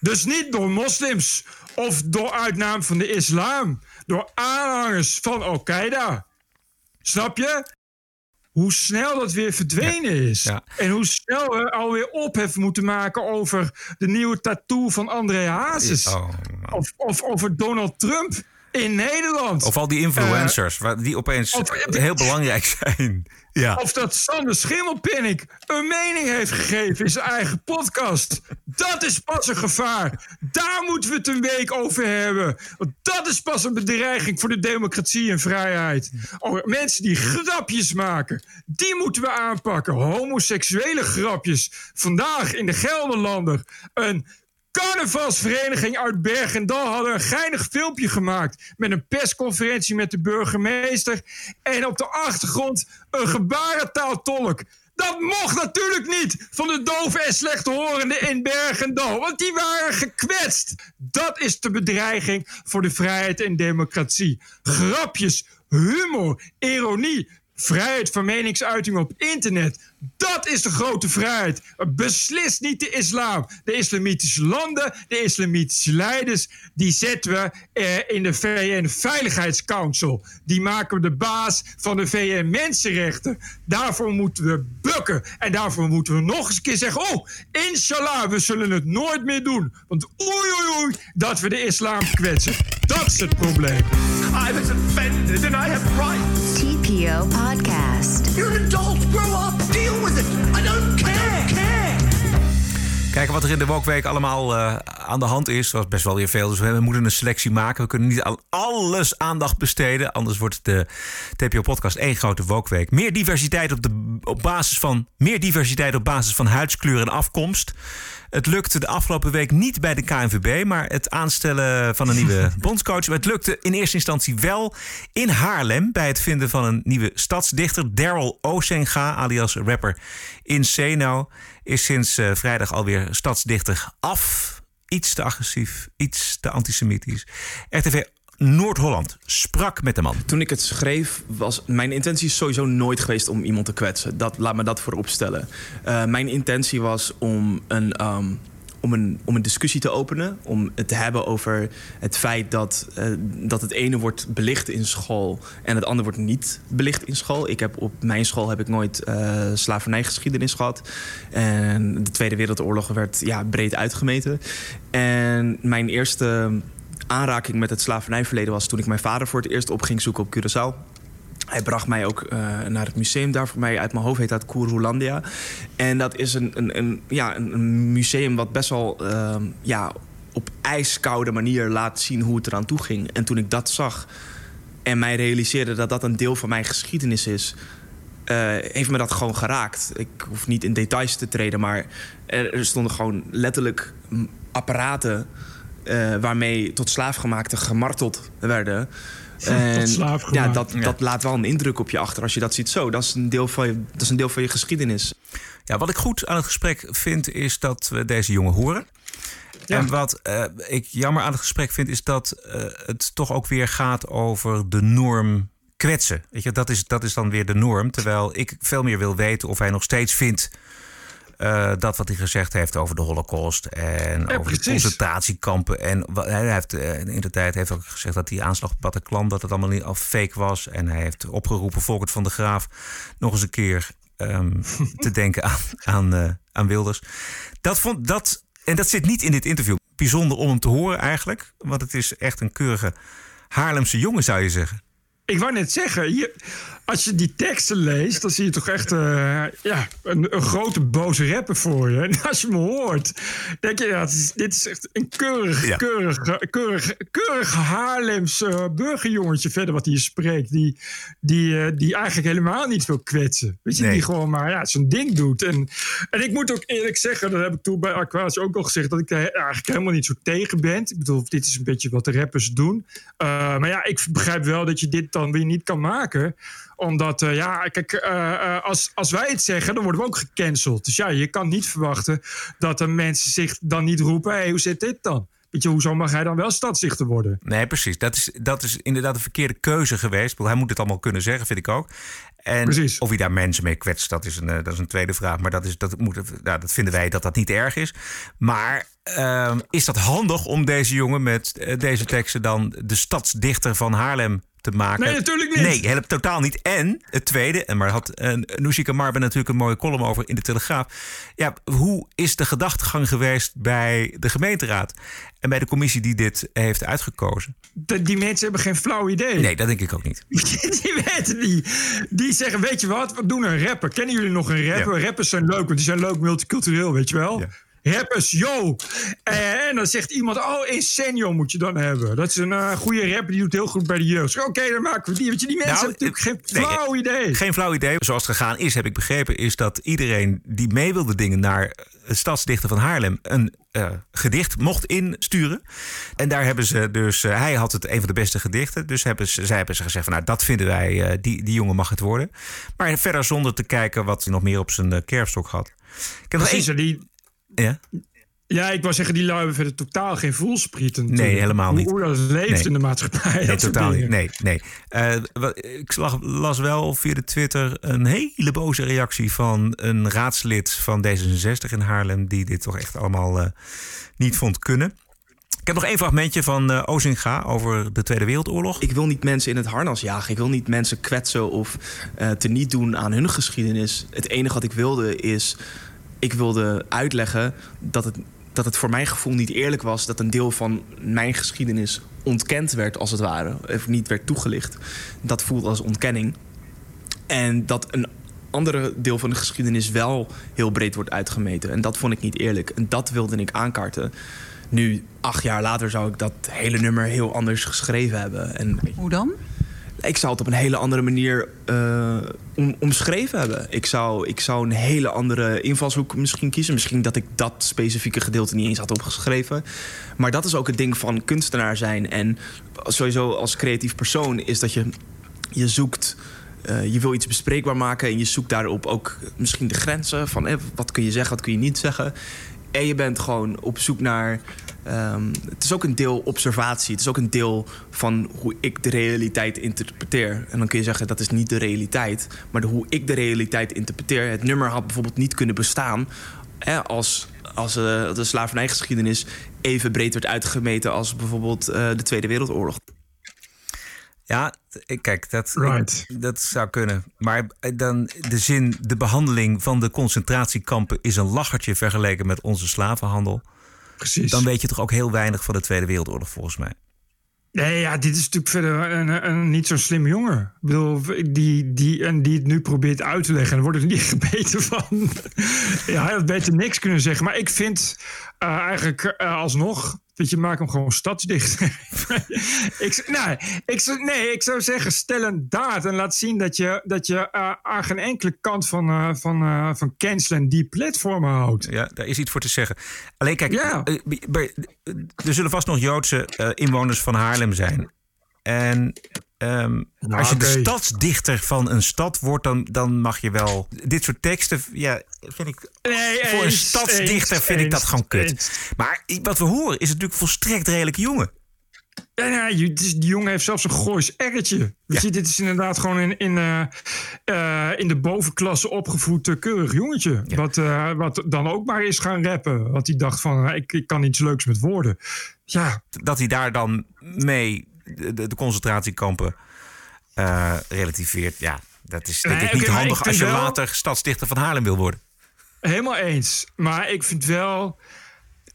Dus niet door moslims of door uitnaam van de islam. Door aanhangers van Al-Qaeda. Snap je? Hoe snel dat weer verdwenen is. Ja. En hoe snel we alweer ophef moeten maken over de nieuwe tattoo van André Hazes. Oh, Of, of over Donald Trump in Nederland. Of al die influencers, waar- die opeens of- heel belangrijk zijn. Ja. Of dat Sander Schimmelpinnik een mening heeft gegeven in zijn eigen podcast. Dat is pas een gevaar. Daar moeten we het een week over hebben. Want dat is pas een bedreiging voor de democratie en vrijheid. Oh, mensen die grapjes maken, die moeten we aanpakken. Homoseksuele grapjes. Vandaag in de Gelderlander een carnavalsvereniging uit Bergendal hadden een geinig filmpje gemaakt. Met een persconferentie met de burgemeester. En op de achtergrond een gebarentaaltolk. Dat mocht natuurlijk niet van de doven en slechthorenden in Bergendal. Want die waren gekwetst. Dat is de bedreiging voor de vrijheid en democratie. Grapjes, humor, ironie, vrijheid van meningsuiting op internet. Dat is de grote vrijheid. Beslist niet de islam. De islamitische landen, de islamitische leiders, die zetten we eh, in de VN Veiligheidscouncil. Die maken we de baas van de VN Mensenrechten. Daarvoor moeten we bukken. En daarvoor moeten we nog eens een keer zeggen: Oh, inshallah, we zullen het nooit meer doen. Want oei, oei, oei, dat we de islam kwetsen. Dat is het probleem. I was offended and I have rights. TPO Podcast. You're an adult. Grow up. Deal with it. I don't care. care. Kijken wat er in de Wokweek allemaal eh, aan de hand is. Dat was best wel weer veel. Dus we moeten een selectie maken. We kunnen niet aan alles aandacht besteden. Anders wordt de TPO-podcast één grote Wokweek. Meer diversiteit op, de, op basis van meer diversiteit op basis van huidskleur en afkomst. Het lukte de afgelopen week niet bij de KNVB, maar het aanstellen van een nieuwe bondscoach. Het lukte in eerste instantie wel in Haarlem bij het vinden van een nieuwe stadsdichter. Daryl Osenga, alias rapper Inseno, is sinds eh, vrijdag alweer stadsdichter af. Iets te agressief, iets te antisemitisch. RTV Noord-Holland sprak met de man. Toen ik het schreef, was mijn intentie sowieso nooit geweest om iemand te kwetsen. Dat, laat me dat voorop stellen. Eh, mijn intentie was om een, ehm, om, een, om een discussie te openen. Om het te hebben over het feit dat, eh, dat het ene wordt belicht in school en het andere wordt niet belicht in school. Ik heb op mijn school heb ik nooit eh slavernijgeschiedenis gehad. En de Tweede Wereldoorlog werd ja, breed uitgemeten. En mijn eerste aanraking met het slavernijverleden was toen ik mijn vader voor het eerst op ging zoeken op Curaçao. Hij bracht mij ook eh, naar het museum daar. Voor mij uit mijn hoofd heet dat Kurulandia. En dat is een, een, een, ja, een, museum wat best wel ehm, ja, op ijskoude manier laat zien hoe het eraan toe ging. En toen ik dat zag en mij realiseerde dat dat een deel van mijn geschiedenis is... eh, heeft me dat gewoon geraakt. Ik hoef niet in details te treden, maar er, stonden gewoon letterlijk apparaten... eh, waarmee tot slaafgemaakten gemarteld werden. En ja, dat, dat laat wel een indruk op je achter als je dat ziet zo. Dat is een deel van je, dat is een deel van je geschiedenis. Ja, wat ik goed aan het gesprek vind, is dat we deze jongen horen. En wat eh, ik jammer aan het gesprek vind, is dat eh, het toch ook weer gaat over de norm kwetsen. Weet je, dat is, dat is dan weer de norm. Terwijl ik veel meer wil weten of hij nog steeds vindt eh, dat wat hij gezegd heeft over de Holocaust en Ja, over de concentratiekampen. En hij heeft eh, in de tijd heeft ook gezegd dat die aanslag op Bataclan dat het allemaal niet al fake was. En hij heeft opgeroepen Volkert van de Graaf nog eens een keer ehm, te denken aan, aan, eh, aan Wilders. Dat vond dat en dat zit niet in dit interview. Bijzonder om hem te horen eigenlijk, want het is echt een keurige Haarlemse jongen zou je zeggen. Ik wou net zeggen, je, als je die teksten leest, dan zie je toch echt uh, ja, een, een, grote boze rapper voor je. En als je me hoort, denk je, ja, is, dit is echt een keurig, ja. keurig, keurig, keurig Haarlems uh, burgerjongetje verder wat hij spreekt. Die, die, uh, die eigenlijk helemaal niet wil kwetsen. Weet je, nee. die gewoon maar ja, zijn ding doet. En, en ik moet ook eerlijk zeggen, dat heb ik toen bij Aquatie ook al gezegd, dat ik daar eigenlijk helemaal niet zo tegen ben. Ik bedoel, dit is een beetje wat de rappers doen. maar ja, ik begrijp wel dat je dit dan weer niet kan maken omdat, uh, ja, kijk, uh, als, als wij het zeggen, dan worden we ook gecanceld. Dus ja, je kan niet verwachten dat de mensen zich dan niet roepen: hey, hoe zit dit dan? Weet je, hoezo mag hij dan wel stadsdichter worden? Nee, precies. Dat is, dat is inderdaad een verkeerde keuze geweest. Hij moet het allemaal kunnen zeggen, vind ik ook. En precies. of hij daar mensen mee kwetst, dat is een, dat is een tweede vraag. Maar dat, is, dat, moet, nou, dat vinden wij dat dat niet erg is. Maar uh, is dat handig om deze jongen met deze teksten dan de stadsdichter van Haarlem te maken. Nee, natuurlijk niet. Nee, helemaal totaal niet. En het tweede, en maar had uh, Nushika Marben natuurlijk een mooie column over in de Telegraaf. Ja, hoe is de gedachtegang geweest bij de gemeenteraad en bij de commissie die dit heeft uitgekozen? De, die mensen hebben geen flauw idee. Nee, dat denk ik ook niet. die weten die, die zeggen, weet je wat, we doen een rapper. Kennen jullie nog een rapper? Ja. Rappers zijn leuk, want die zijn leuk multicultureel, weet je wel? Ja rappers, yo. En dan zegt iemand, oh, Insenio moet je dan hebben. Dat is een uh, goede rapper, die doet heel goed bij de jeugd. Oké, dan maken we die. Want je, die mensen nou, hebben natuurlijk geen flauw idee. Geen flauw idee. Zoals het gegaan is, heb ik begrepen, is dat iedereen die mee wilde dingen naar het stadsdichter van Haarlem een uh, gedicht mocht insturen. En daar hebben ze dus, uh, hij had het een van de beste gedichten. Dus hebben ze, zij hebben ze gezegd van nou, dat vinden wij, uh, die, die jongen mag het worden. Maar verder zonder te kijken wat hij nog meer op zijn kerfstok had. Ik heb Precies, nog die, ja? Ja, ik wou zeggen, die lui hebben verder totaal geen voelsprieten. Nee, helemaal niet. Hoe dat leeft nee. in de maatschappij. Nee, totaal niet. Nee, nee. Uh, ik las wel via de Twitter een hele boze reactie van een raadslid van D66 in Haarlem... die dit toch echt allemaal uh, niet vond kunnen. Ik heb nog één fragmentje van uh, Ozinga over de Tweede Wereldoorlog. Ik wil niet mensen in het harnas jagen. Ik wil niet mensen kwetsen of uh, teniet doen aan hun geschiedenis. Het enige wat ik wilde is ik wilde uitleggen dat het, dat het voor mijn gevoel niet eerlijk was dat een deel van mijn geschiedenis ontkend werd, als het ware, of niet werd toegelicht. Dat voelt als ontkenning. En dat een andere deel van de geschiedenis wel heel breed wordt uitgemeten. En dat vond ik niet eerlijk. En dat wilde ik aankaarten. Nu, acht jaar later, zou ik dat hele nummer heel anders geschreven hebben. En, Hoe dan? Ik zou het op een hele andere manier uh, om, omschreven hebben. Ik zou, ik zou een hele andere invalshoek misschien kiezen. Misschien dat ik dat specifieke gedeelte niet eens had opgeschreven. Maar dat is ook het ding van kunstenaar zijn. En sowieso als creatief persoon is dat je, je zoekt... Uh, je wil iets bespreekbaar maken en je zoekt daarop ook misschien de grenzen van eh, wat kun je zeggen, wat kun je niet zeggen. En je bent gewoon op zoek naar Um, het is ook een deel observatie. Het is ook een deel van hoe ik de realiteit interpreteer. En dan kun je zeggen dat is niet de realiteit. Maar hoe ik de realiteit interpreteer. Het nummer had bijvoorbeeld niet kunnen bestaan hè, als, als uh, de slavernijgeschiedenis even breed werd uitgemeten als bijvoorbeeld uh, de Tweede Wereldoorlog. Ja, kijk, dat, right. dat zou kunnen. Maar eh, dan de zin, de behandeling van de concentratiekampen is een lachertje vergeleken met onze slavenhandel. Precies. Dan weet je toch ook heel weinig van de Tweede Wereldoorlog, volgens mij. Nee, ja, dit is natuurlijk verder een, een, niet zo'n slim jongen. Ik bedoel, die, die, en die het nu probeert uit te leggen. En wordt er niet gebeten van. ja, hij had beter niks kunnen zeggen. Maar ik vind uh, eigenlijk uh, alsnog Weet je, maak hem gewoon stadsdicht. ik, nee, ik, nee, ik zou zeggen, stel een daad en laat zien dat je, dat je uh, aan geen enkele kant van, uh, van, uh, van cancelen die platformen houdt. Ja, daar is iets voor te zeggen. Alleen kijk, ja. er zullen vast nog Joodse inwoners van Haarlem zijn. En Um, nou, als je okay. de stadsdichter van een stad wordt, dan, dan mag je wel. Dit soort teksten, ja, vind ik. Nee, voor een stadsdichter eens, vind eens, ik dat gewoon kut. Eens. Maar wat we horen is natuurlijk volstrekt redelijk jongen. Ja, ja, die jongen heeft zelfs een goois erretje. Ja. dit is inderdaad gewoon in, in, uh, uh, in de bovenklasse opgevoed uh, keurig jongetje. Ja. Wat, wat dan ook maar is gaan rappen. Want hij dacht van, ik, ik kan iets leuks met woorden. Ja. Dat hij daar dan mee de, de concentratiekampen uh, relativeert. Ja, dat is denk nee, ik niet okay, handig ik als je wel... later stadsdichter van Haarlem wil worden. Helemaal eens. Maar ik vind wel...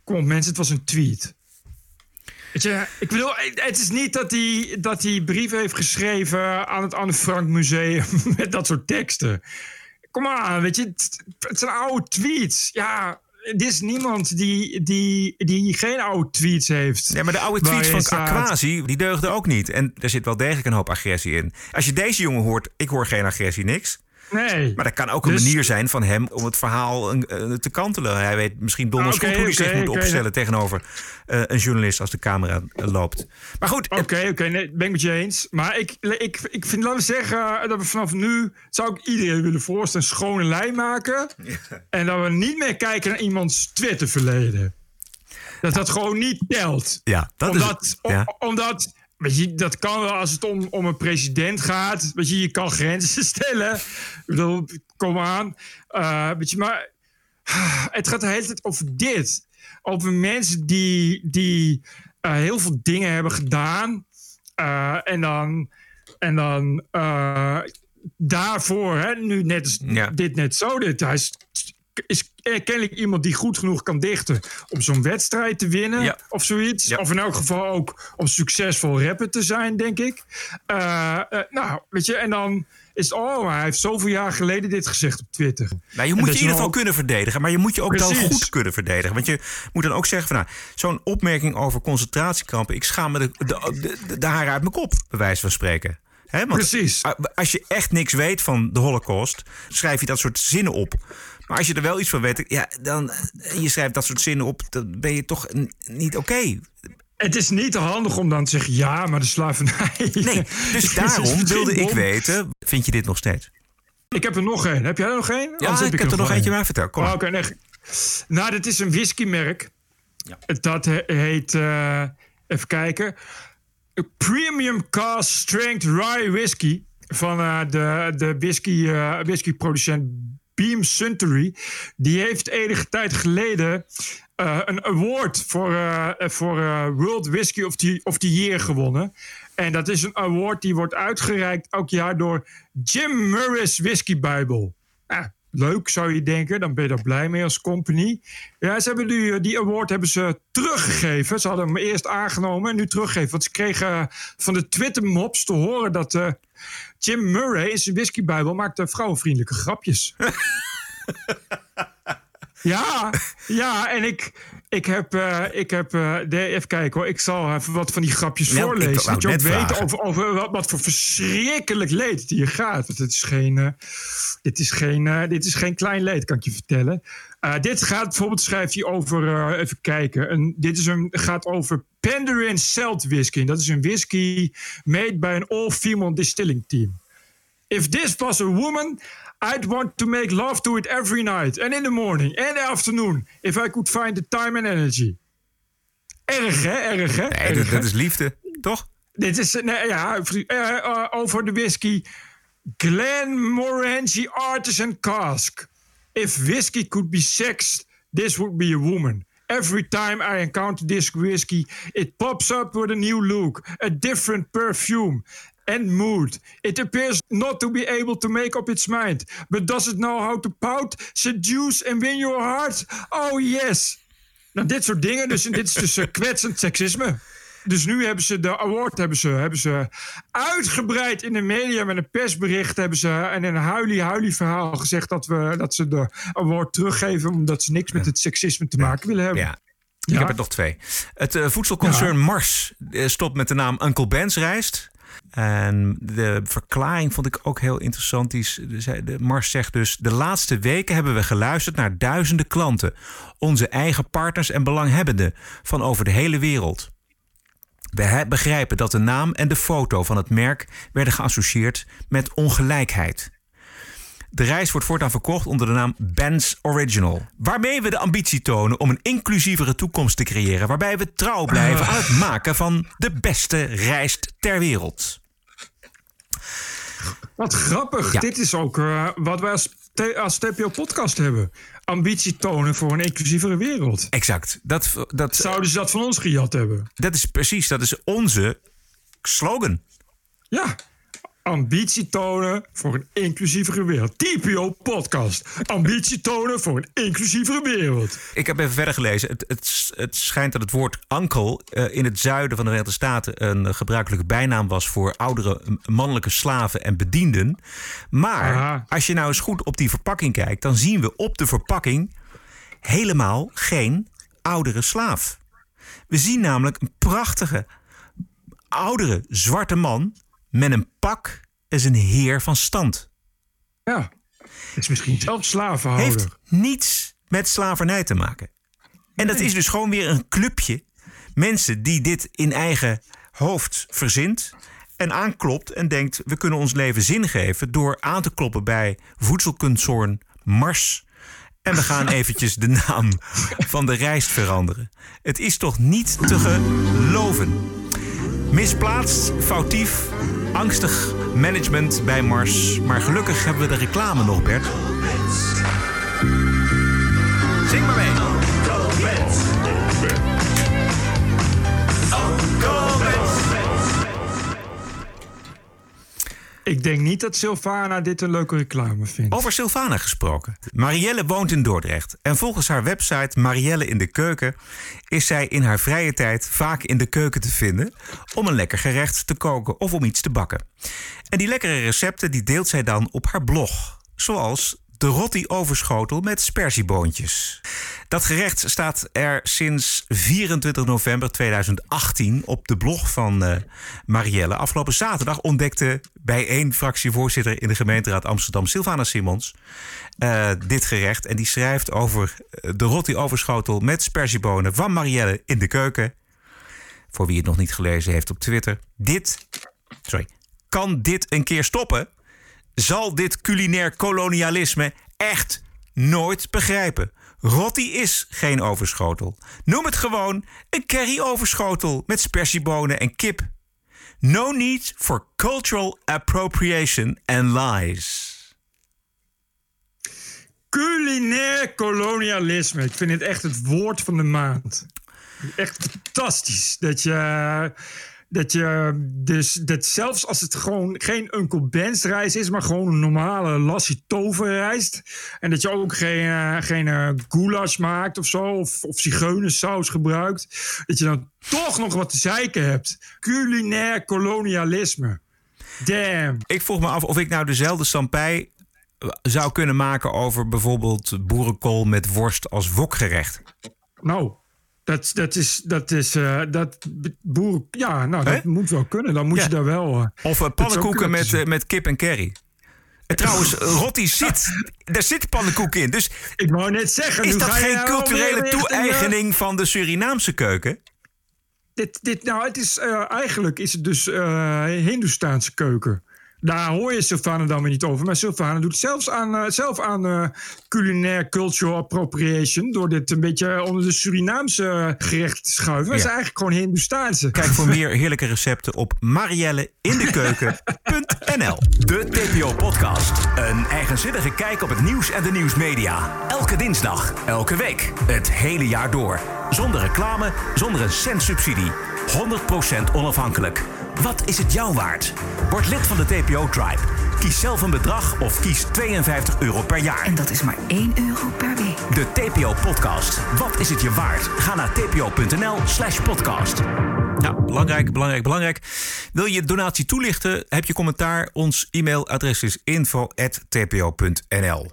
Kom mensen, het was een tweet. Weet je, ik bedoel, het is niet dat hij, dat hij brieven heeft geschreven aan het Anne Frank Museum met dat soort teksten. Kom aan, weet je, het, het zijn oude tweets. Ja, er is niemand die, die, die geen oude tweets heeft. Nee, maar de oude tweets van staat. Aquasi, die deugden ook niet. En er zit wel degelijk een hoop agressie in. Als je deze jongen hoort, ik hoor geen agressie, niks. Nee. Maar dat kan ook een Dus- manier zijn van hem om het verhaal eh, te kantelen. Hij weet misschien donders oké, goed hoe hij zich moet opstellen tegenover eh, een journalist als de camera eh, loopt. Maar goed, Oké, oké, nee, ben ik met je eens. Maar ik, ik, ik vind, laten we zeggen, dat we vanaf nu, zou ik iedereen willen voorstellen, een schone lijn maken. En dat we niet meer kijken naar iemands Twitter-verleden. Dat dat gewoon niet telt. ja, dat omdat, is... om- ja. omdat weet je, dat kan wel als het om, om een president gaat. Weet je, je kan grenzen stellen. Bedoel, kom aan. Eh, weet je, maar het gaat de hele tijd over dit. Over mensen die, die eh, heel veel dingen hebben gedaan. Eh, en dan, en dan daarvoor, hè, nu net als Ja. dit net zo. Dit, hij is, is kennelijk iemand die goed genoeg kan dichten om zo'n wedstrijd te winnen Ja. of zoiets. Ja. Of in elk geval ook om succesvol rapper te zijn, denk ik. Eh, eh, nou, weet je, en dan is het, oh, hij heeft zoveel jaar geleden dit gezegd op Twitter. Nou, je moet je in ieder geval ook- kunnen verdedigen. Maar je moet je ook wel goed kunnen verdedigen. Want je moet dan ook zeggen van... Nou, zo'n opmerking over concentratiekampen... ik schaam me de, de, de, de haren uit mijn kop, bij wijze van spreken. Precies. Als je echt niks weet van de holocaust... schrijf je dat soort zinnen op. Maar als je er wel iets van weet... Ja, dan, en je schrijft dat soort zinnen op... dan ben je toch niet oké. Het is niet te handig om dan te zeggen, ja, maar de slavernij. Nee, dus daarom wilde ik weten... vind je dit nog steeds? Ik heb er nog één. Heb jij er nog één? Ja, ik heb er nog eentje bij verteld. Kom Oh, maar. Nee. Nou, dit is een whiskymerk. Dat he- heet, eh, even kijken, Premium Cast Strength Rye Whisky van eh, de, de whisky, eh, whiskyproducent Beam Suntory. Die heeft enige tijd geleden eh, een award voor, eh, voor eh, World Whisky of the, of the Year gewonnen. En dat is een award die wordt uitgereikt elk jaar door Jim Murray's Whisky Bible. Ah, leuk zou je denken, dan ben je er blij mee als company. Ja, ze hebben die, die award hebben ze teruggegeven. Ze hadden hem eerst aangenomen en nu teruggegeven. Want ze kregen van de Twitter-mobs te horen dat Jim Murray in zijn whiskybijbel maakte vrouwenvriendelijke grapjes. ja, ja, en ik, ik heb, eh, ik heb de, even kijken hoor, ik zal even wat van die grapjes Nou, voorlezen. Dat je ook weet over, over wat, wat voor verschrikkelijk leed het hier gaat. Want het is geen, eh, dit, is geen, dit is geen klein leed, kan ik je vertellen. Dit gaat bijvoorbeeld, schrijft hij over, even kijken. Een, dit is een, gaat over Penderin Celt Whisky. Dat is een whisky made by an all-female distilling team. If this was a woman, I'd want to make love to it every night. And in the morning and the afternoon. If I could find the time and energy. Erg, hè? Erg, hè? Nee, Erg, dat, hè? dat is liefde, toch? Dit is nee, ja, eh, eh, over de whisky. Glenmorangie Artisan Cask. If whiskey could be sex, this would be a woman. Every time I encounter this whiskey, it pops up with a new look, a different perfume and mood. It appears not to be able to make up its mind, but does it know how to pout, seduce and win your heart? Oh yes. Nou, dit soort dingen. Dus, dit is dus eh, kwetsend seksisme. Dus nu hebben ze de award hebben ze, hebben ze uitgebreid in de media met een persbericht hebben ze en in een huilie-huilie verhaal gezegd dat, we, dat ze de award teruggeven omdat ze niks met het seksisme te maken willen hebben. Ja. Ik Ja. heb er nog twee. Het eh, voedselconcern Mars eh, stopt met de naam Uncle Ben's rijst. En de verklaring vond ik ook heel interessant. Die, Mars zegt dus... de laatste weken hebben we geluisterd naar duizenden klanten. Onze eigen partners en belanghebbenden van over de hele wereld. We begrijpen dat de naam en de foto van het merk... werden geassocieerd met ongelijkheid. De reis wordt voortaan verkocht onder de naam Ben's Original. Waarmee we de ambitie tonen om een inclusievere toekomst te creëren. Waarbij we trouw blijven aan het maken van de beste rijst ter wereld. Wat grappig. Ja. Dit is ook eh, wat wij als, als TPO podcast hebben. Ambitie tonen voor een inclusievere wereld. Exact. Dat, dat, Zouden ze dat van ons gejat hebben? dat is precies, dat is onze slogan. Ja. Ambitie tonen voor een inclusievere wereld. TPO podcast. Ambitie tonen voor een inclusievere wereld. Ik heb even verder gelezen. Het, het, het schijnt dat het woord uncle eh, in het zuiden van de Verenigde Staten een gebruikelijke bijnaam was voor oudere mannelijke slaven en bedienden. Maar Aha. als je nou eens goed op die verpakking kijkt, dan zien we op de verpakking helemaal geen oudere slaaf. We zien namelijk een prachtige oudere zwarte man met een pak als een heer van stand. Ja. Is misschien zelfs slavenhouder. Heeft niets met slavernij te maken. En dat is dus gewoon weer een clubje mensen die dit in eigen hoofd verzint en aanklopt en denkt: we kunnen ons leven zin geven door aan te kloppen bij voedselconcern Mars. En we gaan eventjes de naam van de rijst veranderen. Het is toch niet te geloven. Misplaatst, foutief, angstig management bij Mars. Maar gelukkig hebben we de reclame nog, Bert. Zing maar mee. Ik denk niet dat Sylvana dit een leuke reclame vindt. Over Sylvana gesproken. Marielle woont in Dordrecht. En volgens haar website Marielle in de Keuken... is zij in haar vrije tijd vaak in de keuken te vinden... om een lekker gerecht te koken of om iets te bakken. En die lekkere recepten die deelt zij dan op haar blog. Zoals de rotti overschotel met spersieboontjes. Dat gerecht staat er sinds 24 november 2018 op de blog van eh, Marielle. Afgelopen zaterdag ontdekte bij één fractievoorzitter in de gemeenteraad Amsterdam, Sylvana Simons, eh, dit gerecht. En die schrijft over eh, de rotti overschotel met spersiebonen van Marielle in de keuken. Voor wie het nog niet gelezen heeft op Twitter. Dit, sorry, kan dit een keer stoppen? Zal dit culinair kolonialisme echt nooit begrijpen. Rotti is geen overschotel. Noem het gewoon een curry-overschotel met spersiebonen en kip. No need for cultural appropriation and lies. Culinair kolonialisme. Ik vind het echt het woord van de maand. Echt fantastisch. Dat je. Dat je dus dat zelfs als het gewoon geen Uncle Ben's rijst is, maar gewoon een normale lassie toverrijst. En dat je ook geen, eh, geen eh, goulash maakt of zo, of, of zigeunersaus gebruikt. Dat je dan toch nog wat te zeiken hebt. Culinair kolonialisme. Damn. Ik vroeg me af of ik nou dezelfde stampij zou kunnen maken over bijvoorbeeld boerenkool met worst als wokgerecht. Nou, dat, dat is. Dat is uh, dat boer. Ja, nou, dat moet wel kunnen. Dan moet Ja. je daar wel. uh, Of uh, pannenkoeken met, met kip en curry. En trouwens, Rotti zit. Daar zit pannenkoek in. Dus ik wou net zeggen. is dat geen culturele toe-eigening van de Surinaamse keuken? Dit, dit, nou, het is, eigenlijk is het dus Hindoestaanse keuken. Daar hoor je Sylvana dan weer niet over. Maar Sylvana doet zelfs aan, uh, zelf aan uh, culinair cultural appropriation... door dit een beetje onder de Surinaamse gerechten te schuiven. Dat Ja. is eigenlijk gewoon Hindoestaanse. Kijk voor meer heerlijke recepten op marielleindekeuken.nl. De TPO-podcast. Een eigenzinnige kijk op het nieuws en de nieuwsmedia. Elke dinsdag, elke week, het hele jaar door. Zonder reclame, zonder een cent subsidie. 100% onafhankelijk. Wat is het jou waard? Word lid van de TPO-tribe. Kies zelf een bedrag of kies 52 euro per jaar. En dat is maar 1 euro per week. De TPO-podcast. Wat is het je waard? Ga naar tpo.nl slash podcast. Nou, belangrijk, belangrijk, belangrijk. Wil je donatie toelichten? Heb je commentaar? Ons e-mailadres is info.tpo.nl.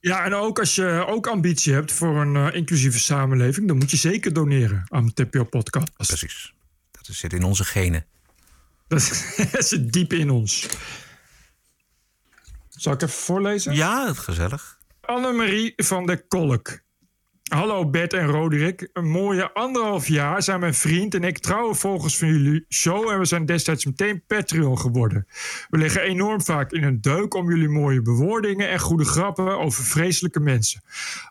Ja, en ook als je ook ambitie hebt voor een uh, inclusieve samenleving... dan moet je zeker doneren aan de TPO-podcast. Precies. Dat zit in onze genen. Dat zit diep in ons. Zal ik even voorlezen? Ja, gezellig. Annemarie van der Kolk. Hallo Bert en Roderick. Een mooie anderhalf jaar zijn mijn vriend en ik trouwe volgers van jullie show... en we zijn destijds meteen Patreon geworden. We liggen enorm vaak in een deuk om jullie mooie bewoordingen... en goede grappen over vreselijke mensen.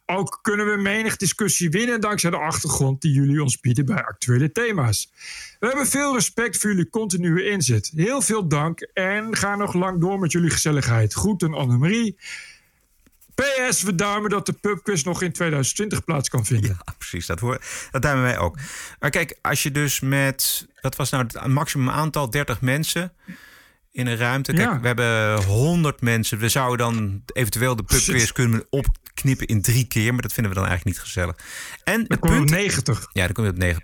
Ook kunnen we menig discussie winnen... dankzij de achtergrond die jullie ons bieden bij actuele thema's. We hebben veel respect voor jullie continue inzet. Heel veel dank en ga nog lang door met jullie gezelligheid. Groeten Annemarie... PS, we duimen dat de pubquiz nog in 2020 plaats kan vinden. Ja, precies. Dat, hoor, dat duimen wij ook. Maar kijk, als je dus met, wat was nou het maximum aantal, 30 mensen. in een ruimte. Kijk, Ja. we hebben 100 mensen. We zouden dan eventueel de pubquiz kunnen opknippen in drie keer. Maar dat vinden we dan eigenlijk niet gezellig. En Dan op 90. ja, dan kom je op 9.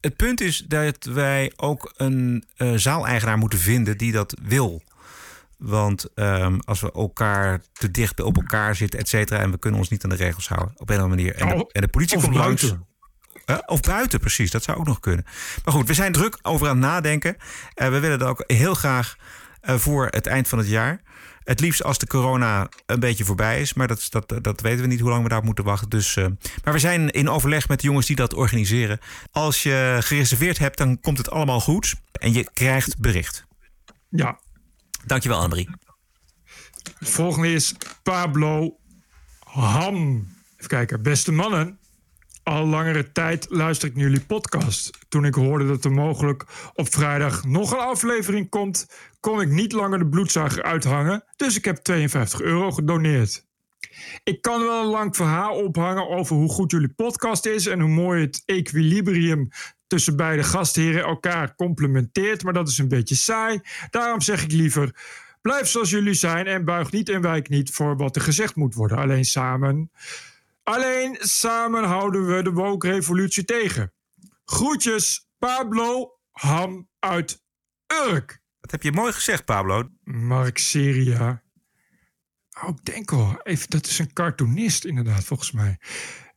Het punt is dat wij ook een eh, zaaleigenaar moeten vinden die dat wil. Want ehm, als we elkaar te dicht op elkaar zitten, et cetera, en we kunnen ons niet aan de regels houden op een of andere manier. En de, en de politie of komt langs. buiten. Eh, of buiten, precies. Dat zou ook nog kunnen. Maar goed, we zijn druk over aan het nadenken. Eh, we willen dat ook heel graag eh, voor het eind van het jaar. Het liefst als de corona een beetje voorbij is. Maar dat, dat, dat weten we niet hoe lang we daarop moeten wachten. Dus, eh, maar we zijn in overleg met de jongens die dat organiseren. Als je gereserveerd hebt, dan komt het allemaal goed. En je krijgt bericht. Ja. Dankjewel, Annemarie. Het volgende is Pablo Ham. Even kijken. Beste mannen. Al langere tijd luister ik naar jullie podcast. Toen ik hoorde dat er mogelijk op vrijdag nog een aflevering komt, kon ik niet langer de bloedzuiger uithangen. Dus ik heb 52 euro gedoneerd. Ik kan wel een lang verhaal ophangen over hoe goed jullie podcast is en hoe mooi het equilibrium tussen beide gastheren elkaar complementeert, maar dat is een beetje saai. Daarom zeg ik liever: blijf zoals jullie zijn en buig niet en wijk niet voor wat er gezegd moet worden. Alleen samen, alleen samen houden we de woke-revolutie tegen. Groetjes, Pablo Ham uit Urk. Dat heb je mooi gezegd, Pablo. Mark Seria. Oh, ik denk al. Even, dat is een cartoonist inderdaad, volgens mij.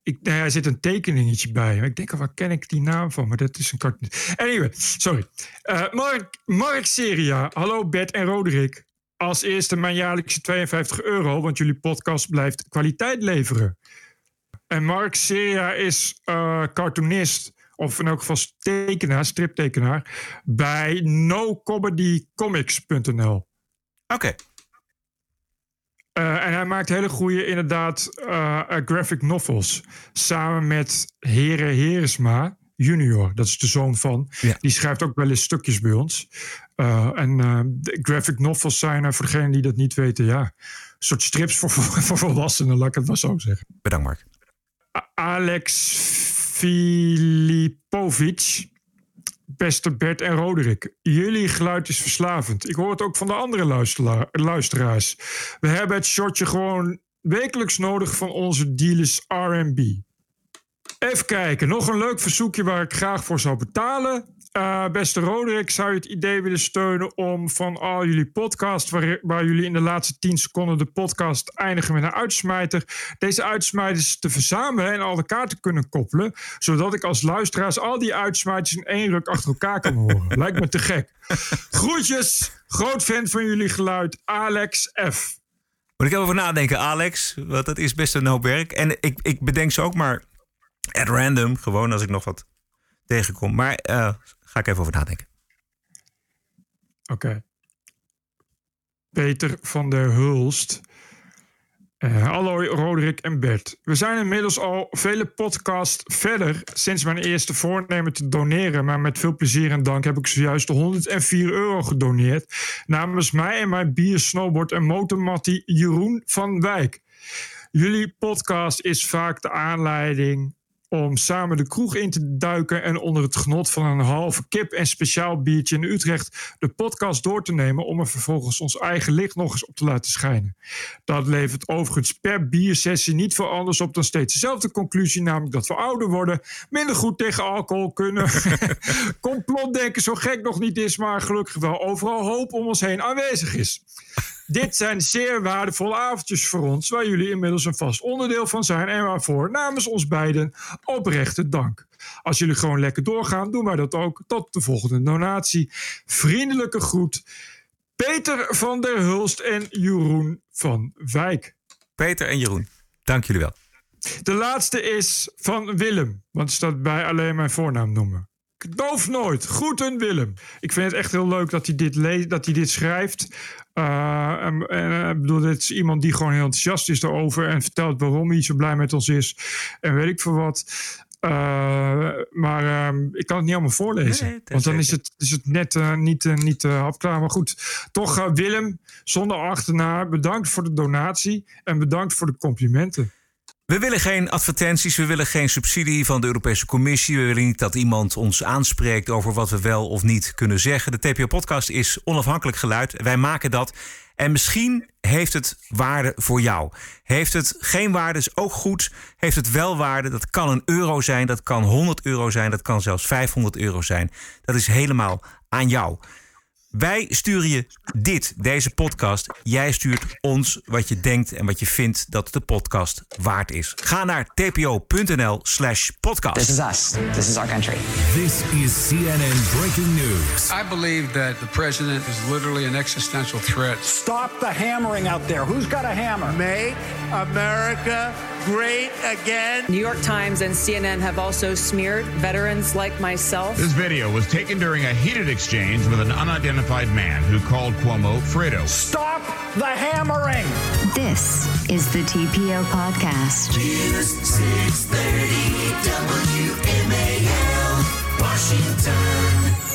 Ik, nou er zit een tekeningetje bij. Ik denk waar ken ik die naam van? Maar dat is een cartoonist. Anyway, sorry. Eh, Mark, Mark Seria. Hallo Bert en Roderick. Als eerste mijn jaarlijkse 52 euro, want jullie podcast blijft kwaliteit leveren. En Mark Seria is eh, cartoonist, of in elk geval tekenaar, striptekenaar, bij nocomedycomics.nl. Oké. Eh, en hij maakt hele goede, inderdaad, eh, eh, graphic novels. Samen met Heren Heresma junior. Dat is de zoon van. Ja. Die schrijft ook wel eens stukjes bij ons. En de graphic novels zijn, er voor degenen die dat niet weten, ja, een soort strips voor, voor, voor volwassenen, laat ik het maar zo zeggen. Bedankt, Mark. Alex Filipovic. Beste Bert en Roderick, jullie geluid is verslavend. Ik hoor het ook van de andere luistera- luisteraars. We hebben het shotje gewoon wekelijks nodig van onze dealers R&B. Even kijken, nog een leuk verzoekje waar ik graag voor zou betalen. Eh, beste Roderick, zou je het idee willen steunen om van al jullie podcasts, waar, waar jullie in de laatste 10 seconden de podcast eindigen met een uitsmijter, deze uitsmijters te verzamelen en al elkaar te kunnen koppelen, zodat ik als luisteraars al die uitsmijters in één ruk achter elkaar kan horen. Lijkt me te gek. Groetjes, groot fan van jullie geluid, Alex F. Moet ik even over nadenken, Alex? Want dat is best een hoop werk. En ik, ik bedenk ze ook maar at random. Gewoon als ik nog wat tegenkom. Maar eh, ga ik even over nadenken. Oké. Peter van der Hulst. Eh, hallo Roderick en Bert. We zijn inmiddels al vele podcasts verder sinds mijn eerste voornemen te doneren. Maar met veel plezier en dank heb ik zojuist de 104 euro gedoneerd. Namens mij en mijn bier, snowboard en motormattie Jeroen van Wijk. Jullie podcast is vaak de aanleiding om samen de kroeg in te duiken en onder het genot van een halve kip en speciaal biertje in Utrecht de podcast door te nemen om er vervolgens ons eigen licht nog eens op te laten schijnen. Dat levert overigens per biersessie niet veel anders op dan steeds dezelfde conclusie, namelijk dat we ouder worden, minder goed tegen alcohol kunnen, complotdenken zo gek nog niet is, maar gelukkig wel overal hoop om ons heen aanwezig is. Dit zijn zeer waardevolle avondjes voor ons, waar jullie inmiddels een vast onderdeel van zijn en waarvoor namens ons beiden oprechte dank. Als jullie gewoon lekker doorgaan, doen wij dat ook. Tot de volgende donatie. Vriendelijke groet. Peter van der Hulst en Jeroen van Wijk. Peter en Jeroen, dank jullie wel. De laatste is van Willem, want staat bij alleen mijn voornaam noemen. Ik doof nooit. Groeten Willem. Ik vind het echt heel leuk dat hij dit, le- dat hij dit schrijft. Uh, en, en, ik bedoel, dit is iemand die gewoon heel enthousiast is daarover en vertelt waarom hij zo blij met ons is. En weet ik veel wat. Uh, maar uh, ik kan het niet allemaal voorlezen. Nee, want dan is het, is het net uh, niet, niet hapklaar. Maar goed, toch Willem, zonder achterna, bedankt voor de donatie en bedankt voor de complimenten. We willen geen advertenties, we willen geen subsidie van de Europese Commissie. We willen niet dat iemand ons aanspreekt over wat we wel of niet kunnen zeggen. De TPO-podcast is onafhankelijk geluid. Wij maken dat. En misschien heeft het waarde voor jou. Heeft het geen waarde, is ook goed. Heeft het wel waarde, dat kan een euro zijn, dat kan 100 euro zijn, dat kan zelfs 500 euro zijn. Dat is helemaal aan jou. Wij sturen je dit, deze podcast. Jij stuurt ons wat je denkt en wat je vindt dat de podcast waard is. Ga naar tpo.nl slash podcast. This is us. This is our country. This is CNN breaking news. I believe that the president is literally an existential threat. Stop the hammering out there. Who's got a hammer? Make America great again. New York Times and CNN have also smeared veterans like myself. This video was taken during a heated exchange with an unidentified man who called Cuomo Fredo. Stop the hammering. This is the TPO podcast. News 630 WMAL, Washington.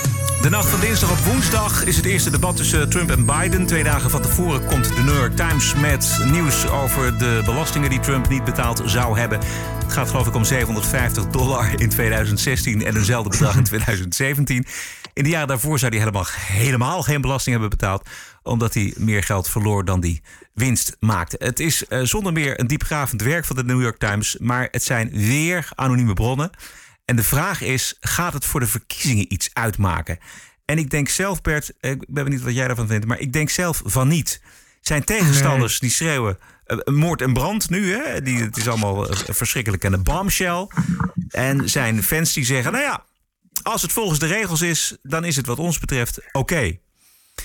De nacht van dinsdag op woensdag is het eerste debat tussen Trump en Biden. Twee dagen van tevoren komt de New York Times met nieuws over de belastingen die Trump niet betaald zou hebben. Het gaat geloof ik om 750 dollar in 2016 en eenzelfde bedrag in 2017. In de jaren daarvoor zou hij helemaal, helemaal geen belasting hebben betaald, omdat hij meer geld verloor dan die winst maakte. Het is uh, zonder meer een diepgravend werk van de New York Times, maar het zijn weer anonieme bronnen. En de vraag is: gaat het voor de verkiezingen iets uitmaken? En ik denk zelf, Bert, ik ben benieuwd wat jij daarvan vindt, maar ik denk zelf van niet. Zijn tegenstanders die schreeuwen uh, moord en brand nu, hè? Die, het is allemaal uh, verschrikkelijk en een bombshell. En zijn fans die zeggen: nou ja, als het volgens de regels is, dan is het wat ons betreft oké. Okay.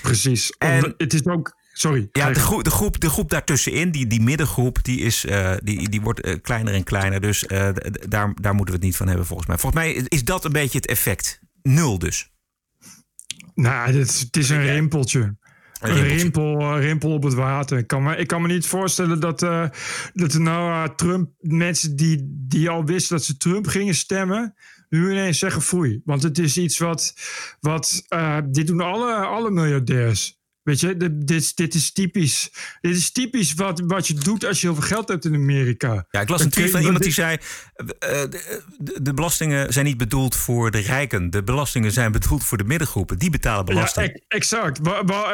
Precies. En het is ook Sorry. Ja, de groep, de groep, de groep daartussenin, die, die middengroep, die, is, uh, die, die wordt uh, kleiner en kleiner. Dus uh, daar, daar moeten we het niet van hebben, volgens mij. Volgens mij is dat een beetje het effect. Nul dus. Nou, het, het is een rimpeltje. Een rimpel, rimpel op het water. Ik kan me, ik kan me niet voorstellen dat, uh, dat nou uh, Trump, mensen die, die al wisten dat ze Trump gingen stemmen, nu ineens zeggen foei. Want het is iets wat, wat uh, dit doen alle, alle miljardairs. Weet je, dit, dit is typisch. Dit is typisch wat, wat je doet als je heel veel geld hebt in Amerika. Ja, ik las een tweet van iemand die zei: uh, de, de, belastingen zijn niet bedoeld voor de rijken. De belastingen zijn bedoeld voor de middengroepen. Die betalen belasting. Ja, exact.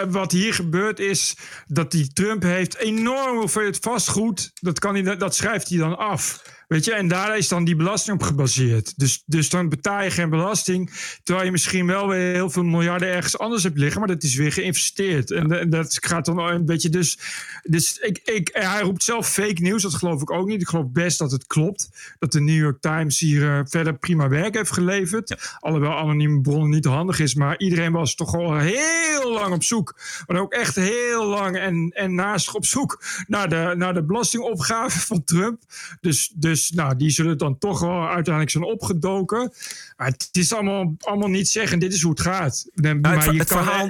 Wat hier gebeurt is dat die Trump heeft enorm hoeveelheid vastgoed. Dat, kan hij, dat schrijft hij dan af. Weet je, en daar is dan die belasting op gebaseerd. Dus, dus dan betaal je geen belasting. Terwijl je misschien wel weer heel veel miljarden ergens anders hebt liggen. Maar dat is weer geïnvesteerd. En, en dat gaat dan een beetje. Dus, dus ik, ik, hij roept zelf fake nieuws. Dat geloof ik ook niet. Ik geloof best dat het klopt. Dat de New York Times hier uh, verder prima werk heeft geleverd. Ja. Alhoewel anonieme bronnen niet handig is. Maar iedereen was toch al heel lang op zoek. Maar ook echt heel lang en, en naast op zoek naar de, naar de belastingopgave van Trump. Dus. dus dus nou, die zullen dan toch wel uiteindelijk zijn opgedoken. Maar het is allemaal, allemaal niet zeggen, dit is hoe het gaat. Nou, maar het, het, verhaal,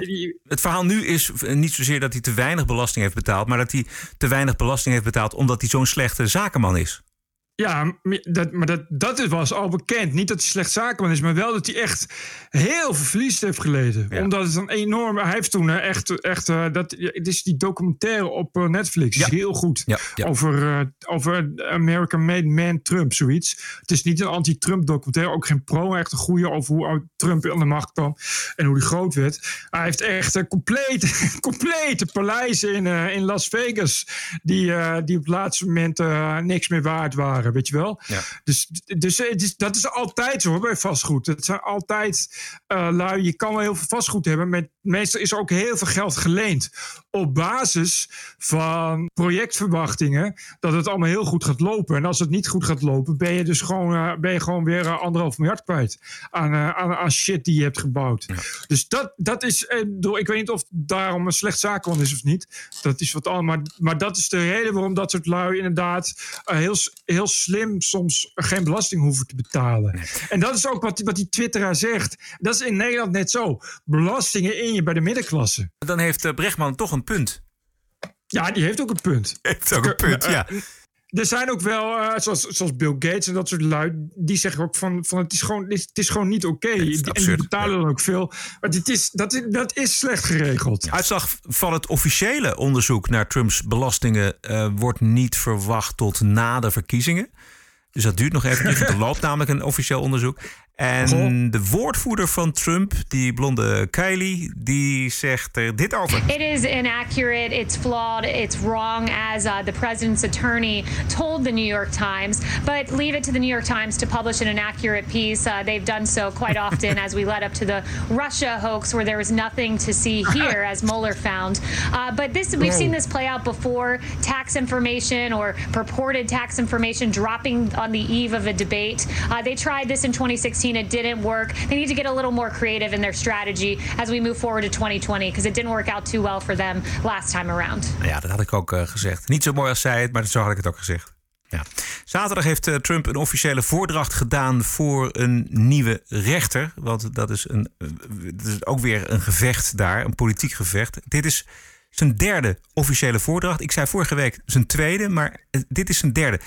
het verhaal nu is niet zozeer dat hij te weinig belasting heeft betaald... maar dat hij te weinig belasting heeft betaald... omdat hij zo'n slechte zakenman is. Ja, dat, maar dat, dat was al bekend. Niet dat hij slecht zakenman is, maar wel dat hij echt heel veel verlies heeft geleden. Ja. Omdat het een enorme. Hij heeft toen echt. echt uh, dat, het is die documentaire op uh, Netflix. Ja. Heel goed. Ja. Over, uh, over American Made Man Trump, zoiets. Het is niet een anti-Trump documentaire. Ook geen pro. Echt een goede over hoe Trump aan de macht kwam. En hoe hij groot werd. Hij heeft echt complete, complete paleizen in, in Las Vegas. Die, die op het laatste moment niks meer waard waren. Weet je wel? Ja. Dus, dus het is, dat is altijd zo bij vastgoed. Het zijn altijd uh, lui. Je kan wel heel veel vastgoed hebben. Maar meestal is er ook heel veel geld geleend. Op basis van projectverwachtingen. Dat het allemaal heel goed gaat lopen. En als het niet goed gaat lopen. Ben je dus gewoon, uh, ben je gewoon weer uh, anderhalf miljard kwijt. Aan, aan, aan shit die je hebt gebouwd. Ja. Dus dat, dat is. ik weet niet of daarom een slecht zaakman is of niet. Dat is wat anders. Maar, maar dat is de reden waarom dat soort lui inderdaad heel, heel slim soms geen belasting hoeven te betalen. Nee. En dat is ook wat, wat die twitteraar zegt. Dat is in Nederland net zo. Belastingen in je bij de middenklasse. Dan heeft Brechtman toch een punt. Ja, die heeft ook een punt. Heeft ook een punt, ja. er zijn ook wel, uh, zoals, zoals Bill Gates en dat soort lui, die zeggen ook van, van het, is gewoon, het is gewoon niet oké. Okay. En die betalen dan ook veel. Maar dit is, dat, is, dat is slecht geregeld. Uitslag van het officiële onderzoek naar Trumps belastingen uh, wordt niet verwacht tot na de verkiezingen. Dus dat duurt nog even. er loopt namelijk een officieel onderzoek. En de woordvoerder van Trump, die blonde Kylie, die zegt er dit over. It is inaccurate, it's flawed, it's wrong as uh, the president's attorney told the New York Times. But leave it to the New York Times to publish an inaccurate piece. Uh, they've done so quite often as we led up to the Russia hoax where there was nothing to see here as Mueller found. Uh, but this we've seen this play out before, tax information or purported tax information dropping on the eve of a debate. Uh, they tried this in 2016 it didn't work. They need to get a little more creative in their strategy as we move forward to 2020 because it didn't work out too well for them last time around. Ja, dat had ik ook uh, gezegd. Niet zo mooi als zij het, maar zo had ik het ook gezegd. Ja. Zaterdag heeft uh, Trump een officiële voordracht gedaan voor een nieuwe rechter. Want dat is, een, uh, dat is ook weer een gevecht daar, een politiek gevecht. Dit is zijn derde officiële voordracht. Ik zei vorige week zijn tweede, maar dit is zijn derde.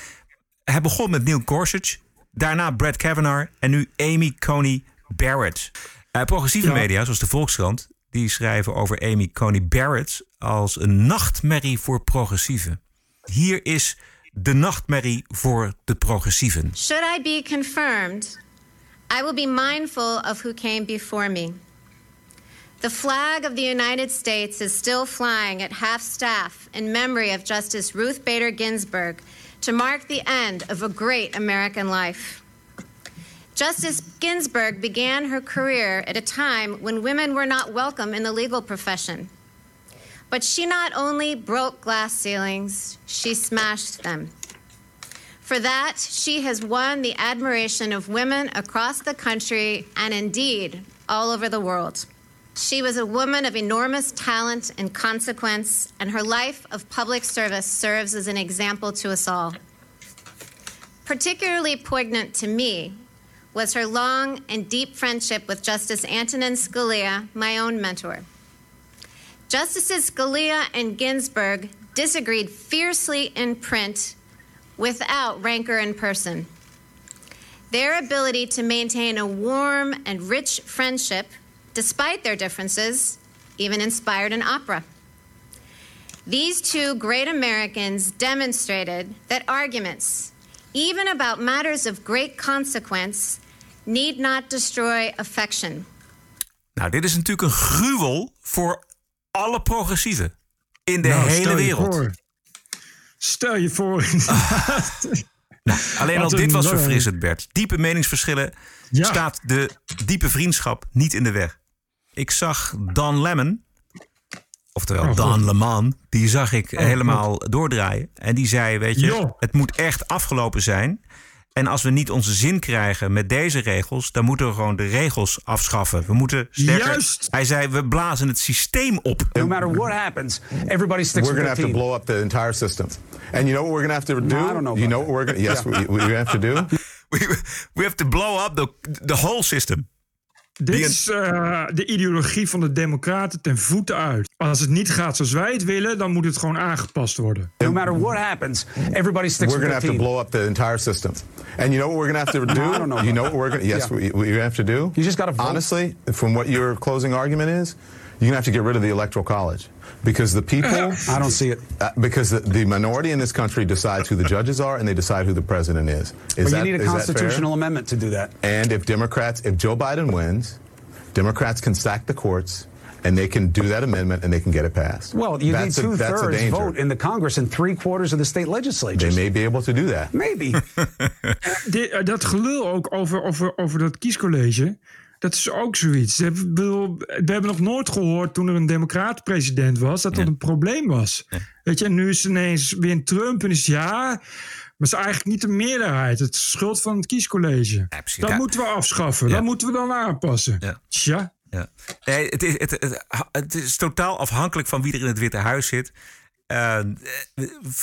Hij begon met Neil Gorsuch. Daarna Brad Kavanaugh en nu Amy Coney Barrett. Uh, progressieve ja. media, zoals de Volkskrant, die schrijven over Amy Coney Barrett als een nachtmerrie voor progressieven. Hier is de nachtmerrie voor de progressieven. Should I be confirmed, I will be mindful of who came before me. The flag of the United States is still flying at half staff in memory of Justice Ruth Bader Ginsburg to mark the end of a great American life. Justice Ginsburg began her career at a time when women were not welcome in the legal profession. But she not only broke glass ceilings, she smashed them. For that, she has won the admiration of women across the country and indeed all over the world. She was a woman of enormous talent and consequence, and her life of public service serves as an example to us all. Particularly poignant to me was her long and deep friendship with Justice Antonin Scalia, my own mentor. Justices Scalia and Ginsburg disagreed fiercely in print without rancor in person. Their ability to maintain a warm and rich friendship, despite their differences, even inspired an opera. These two great Americans demonstrated that arguments, even about matters of great consequence, need not destroy affection. Nou, dit is natuurlijk een gruwel voor alle progressieven in de nou, hele wereld. Voor. Stel je voor. nou, alleen al dit was verfrissend, Bert. Diepe meningsverschillen ja. staat de diepe vriendschap niet in de weg. Ik zag Dan Lemon, oftewel oh, Dan Leman, die zag ik oh, helemaal doordraaien. En die zei, weet je, jo. het moet echt afgelopen zijn. En als we niet onze zin krijgen met deze regels, dan moeten we gewoon de regels afschaffen. We moeten sterker. Juist. Hij zei: we blazen het systeem op. No matter what happens, everybody sticks we're gonna have to blow up the entire system. And you know what we're gonna have to do? No, I don't know you know what we're gonna? Yes, yeah. we, we have to do. We, we have to blow up the the whole system. Dit is uh, de ideologie van de Democraten ten voeten uit. Als het niet gaat zoals wij het willen, dan moet het gewoon aangepast worden. No matter what happens, everybody sticks we're with have to blow up the entire system. And you know what we're going to have to do? I don't know you know what we're going Yes, yeah. we, we have to do? You just got to vote. Honestly, from what your closing argument is, you're going to have to get rid of the electoral college. Because the people. I don't see it. Uh, because the, the, minority in this country decides who the judges are and they decide who the president is. Is but that, you need a constitutional amendment to do that. And if Democrats, if Joe Biden wins, Democrats can stack the courts and they can do that amendment and they can get it passed. Well, you that's need two a, that's thirds a danger. vote in the Congress and three quarters of the state legislatures. They may be able to do that. Maybe. De, dat gelul ook over, over, over dat kiescollege. Dat is ook zoiets. We hebben nog nooit gehoord toen er een democraat president was... dat dat een probleem was. Weet je, en nu is ineens weer een Trump en is ja... Maar het is eigenlijk niet de meerderheid. Het is schuld van het kiescollege. Ja, dat moeten we afschaffen. Dat moeten we dan aanpassen. Tja. Ja. Nee, het, is, het, het, het, is totaal afhankelijk van wie er in het Witte Huis zit. Eh,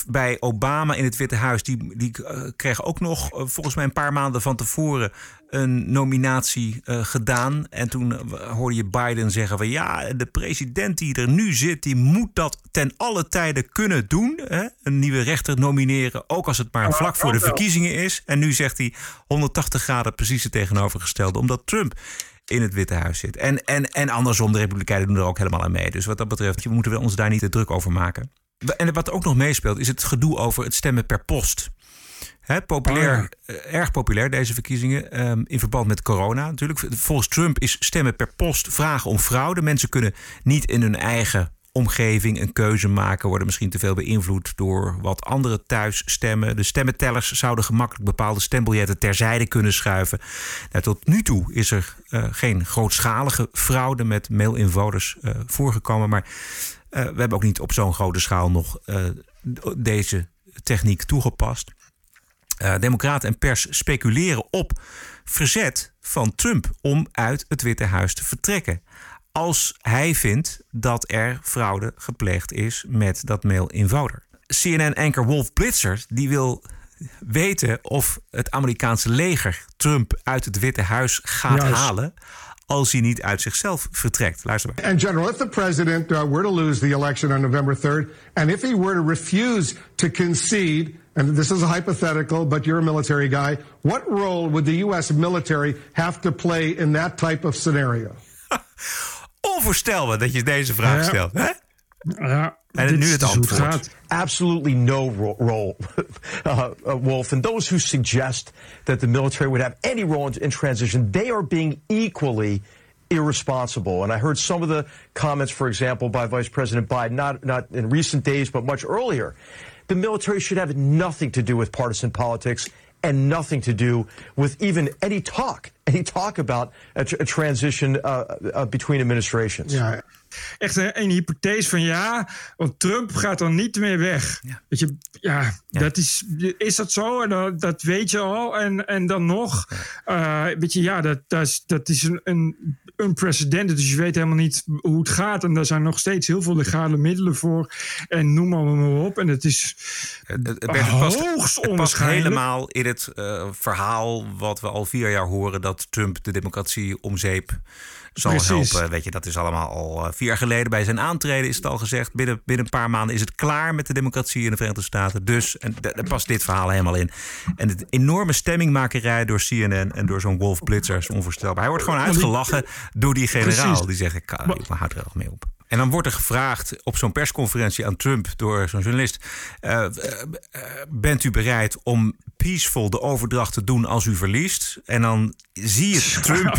bij Obama in het Witte Huis, die, die eh, kreeg ook nog eh, volgens mij een paar maanden van tevoren een nominatie eh, gedaan. En toen eh, hoorde je Biden zeggen van ja, de president die er nu zit, die moet dat ten alle tijden kunnen doen. Hè? Een nieuwe rechter nomineren, ook als het maar vlak voor de verkiezingen is. En nu zegt hij 180 graden precies het tegenovergestelde, omdat Trump in het Witte Huis zit. En, en, en andersom, de Republikeinen doen er ook helemaal aan mee. Dus wat dat betreft, moeten we ons daar niet te druk over maken. En wat ook nog meespeelt, is het gedoe over het stemmen per post. Populair, eh, erg populair deze verkiezingen. ehm, in verband met corona natuurlijk. Volgens Trump is stemmen per post vragen om fraude. Mensen kunnen niet in hun eigen omgeving een keuze maken. Worden misschien te veel beïnvloed door wat anderen thuis stemmen. De stemmentellers zouden gemakkelijk bepaalde stembiljetten terzijde kunnen schuiven. Nou, tot nu toe is er eh, geen grootschalige fraude met mail-in-voters eh, voorgekomen. Maar we hebben ook niet op zo'n grote schaal nog deze techniek toegepast. Eh, Democraten en pers speculeren op verzet van Trump om uit het Witte Huis te vertrekken. Als hij vindt dat er fraude gepleegd is met dat mail-in voter. CNN-anker Wolf Blitzer die wil weten of het Amerikaanse leger Trump uit het Witte Huis gaat halen als hij niet uit zichzelf vertrekt. Luister maar. And General, if the president uh, were to lose the election on November 3rd, and if he were to refuse to concede, and this is a hypothetical, but you're a military guy, what role would the U.S. military have to play in that type of scenario? Onvoorstelbaar dat je deze vraag Ja. stelt. Hè? Ja, En nu het antwoord. Absolutely no ro- role, uh, uh, Wolf. And those who suggest that the military would have any role in, in transition, they are being equally irresponsible. And I heard some of the comments, for example, by Vice President Biden, not, not in recent days, but much earlier. The military should have nothing to do with partisan politics and nothing to do with even any talk, any talk about a, tr- a transition uh, uh, between administrations. Ja, echt een, een hypothese van ja, want Trump gaat dan niet meer weg. Weet je, ja, Dat is, is dat zo? En dat, dat weet je al. En, en dan nog, eh, weet je, ja, dat, dat is, dat is een, een unprecedented. Dus je weet helemaal niet hoe het gaat. En daar zijn nog steeds heel veel legale middelen voor. En noem maar, maar op. En het is Het, het, het past, hoogst het past helemaal in het eh, verhaal wat we al vier jaar horen... dat Trump de democratie om zeep zal Precies. helpen. Weet je, dat is allemaal al eh, vier jaar geleden. Bij zijn aantreden is het al gezegd. Binnen, binnen een paar maanden is het klaar met de democratie in de Verenigde Staten. Dus, en da- daar past dit verhaal helemaal in. En de enorme stemmingmakerij door CNN en door zo'n Wolf Blitzer is onvoorstelbaar. Hij wordt gewoon uitgelachen door die generaal. Precies. Die zegt, ik maar houd er wel mee op. En dan wordt er gevraagd op zo'n persconferentie aan Trump door zo'n journalist: eh, eh, Bent u bereid om peaceful de overdracht te doen als u verliest? En dan zie je Trump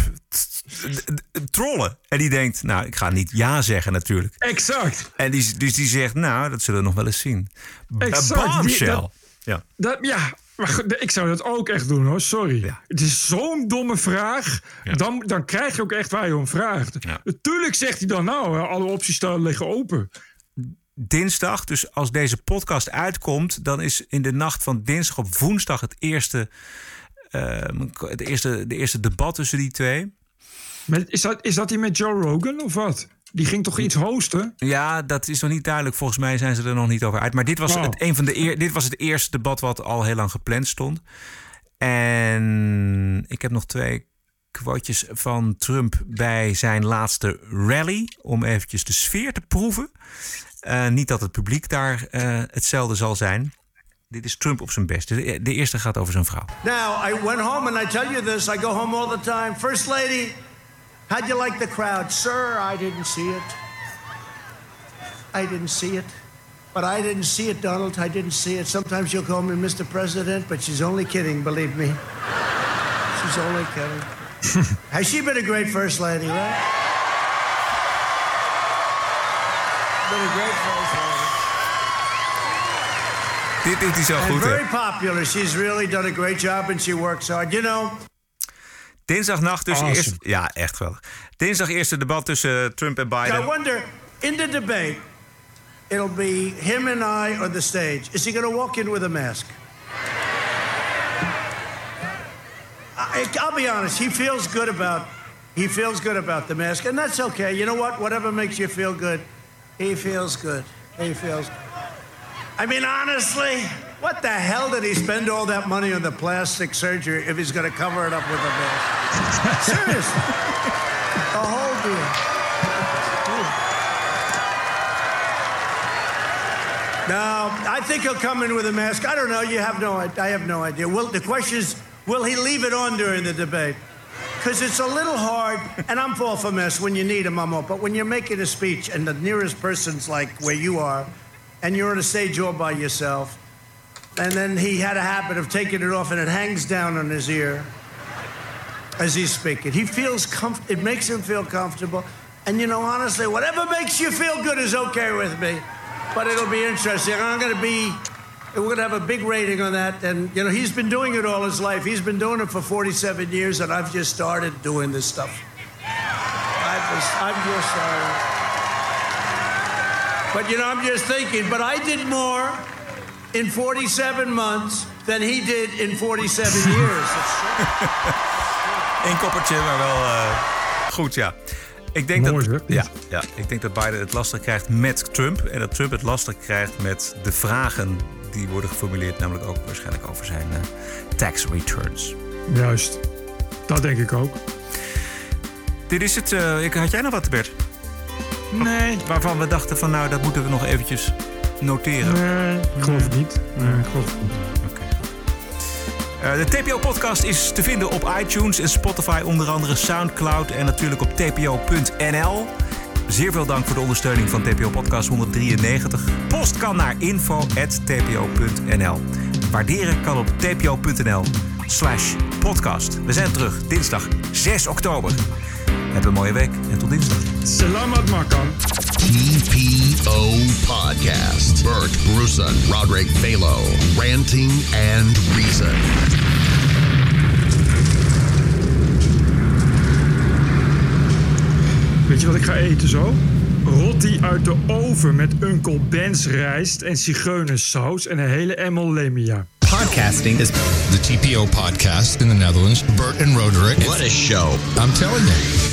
trollen. En die denkt: Nou, ik ga niet ja zeggen natuurlijk. Exact. En die, dus die zegt: Nou, dat zullen we nog wel eens zien. Exact. Bombshell. Ja. Dat, ja, maar goed, ik zou dat ook echt doen hoor, sorry. Het is zo'n domme vraag. Dan, dan krijg je ook echt waar je om vraagt. Natuurlijk zegt hij dan nou, alle opties staan liggen open. dinsdag. Dus als deze podcast uitkomt, dan is in de nacht van dinsdag op woensdag het eerste, eh, het eerste, de eerste debat tussen die twee. Met, is, dat, is dat die met Joe Rogan of wat? Die ging toch iets hosten? Ja, dat is nog niet duidelijk. Volgens mij zijn ze er nog niet over uit. Maar dit was, Oh. het, een van de eer, dit was het eerste debat wat al heel lang gepland stond. En ik heb nog twee quotejes van Trump bij zijn laatste rally. Om eventjes de sfeer te proeven. Eh, niet dat het publiek daar eh, hetzelfde zal zijn. Dit is Trump op zijn best. De, de eerste gaat over zijn vrouw. Now, I went home and I tell you this, I go home all the time. First lady, how'd you like the crowd? Sir, I didn't see it. I didn't see it. But I didn't see it, Donald. I didn't see it. Sometimes you'll call me Mr. President, but she's only kidding, believe me. She's only kidding. Has she been a great first lady, right? Been a great first lady. Dit doet hij zo goed, very popular. She's really done a great job and she works hard. You know, Dinsdagnacht dus Awesome. eerst... Ja, echt geweldig. Dinsdag eerste debat tussen eh, Trump en I Biden. wonder, in the debate, it'll be him and I on the stage. Is he going to walk in with a mask? I, I'll be honest. He feels good about. He feels good about the mask, and that's okay. You know what? Whatever makes you feel good, he feels good. He feels. I mean, honestly, what the hell did he spend all that money on the plastic surgery if he's going to cover it up with a mask? Seriously. The whole deal. No, I think he'll come in with a mask. I don't know. You have no. I have no idea. Will the question is, will he leave it on during the debate? Because it's a little hard, and I'm all for mess when you need him. I'm all. But when you're making a speech and the nearest person's like where you are, and you're on a stage all by yourself, and then he had a habit of taking it off, and it hangs down on his ear as he's speaking. He feels comf- It makes him feel comfortable. And you know, honestly, whatever makes you feel good is okay with me. But it'll be interesting. I'm going to be. We're going to have a big rating on that. And, you know, he's been doing it all his life. He's been doing it for 47 years, and I've just started doing this stuff. I've just, I've just started. But, you know, I'm just thinking, but I did more in 47 months than he did in 47 years. Eén koppertje, maar wel eh, goed, ja. Ik denk, Mooi, dat, ja, ja, ik denk dat Biden het lastig krijgt met Trump. En dat Trump het lastig krijgt met de vragen die worden geformuleerd. Namelijk ook waarschijnlijk over zijn eh, tax returns. Juist. Dat denk ik ook. Dit is het. eh, ik, had jij nog wat, Bert? Nee. Waarvan we dachten van nou, dat moeten we nog eventjes noteren. Nee, ik geloof het niet. Nee, ik geloof het niet. Eh, de TPO-podcast is te vinden op iTunes en Spotify, onder andere Soundcloud en natuurlijk op tpo.nl. Zeer veel dank voor de ondersteuning van TPO Podcast 193. Post kan naar info.tpo.nl. Waarderen kan op tpo.nl slash podcast. We zijn terug dinsdag 6 oktober. Heb een mooie week en tot dinsdag. Selamat makan. TPO Podcast. Bert Bruson, Roderick Balo, ranting and reason. Weet je wat ik ga eten zo? Rotti uit de oven met Uncle Ben's rijst en zigeunersaus en een hele emmel lemia. Podcasting is the TPO podcast in the Netherlands. Bert and Roderick. What a show. I'm telling you.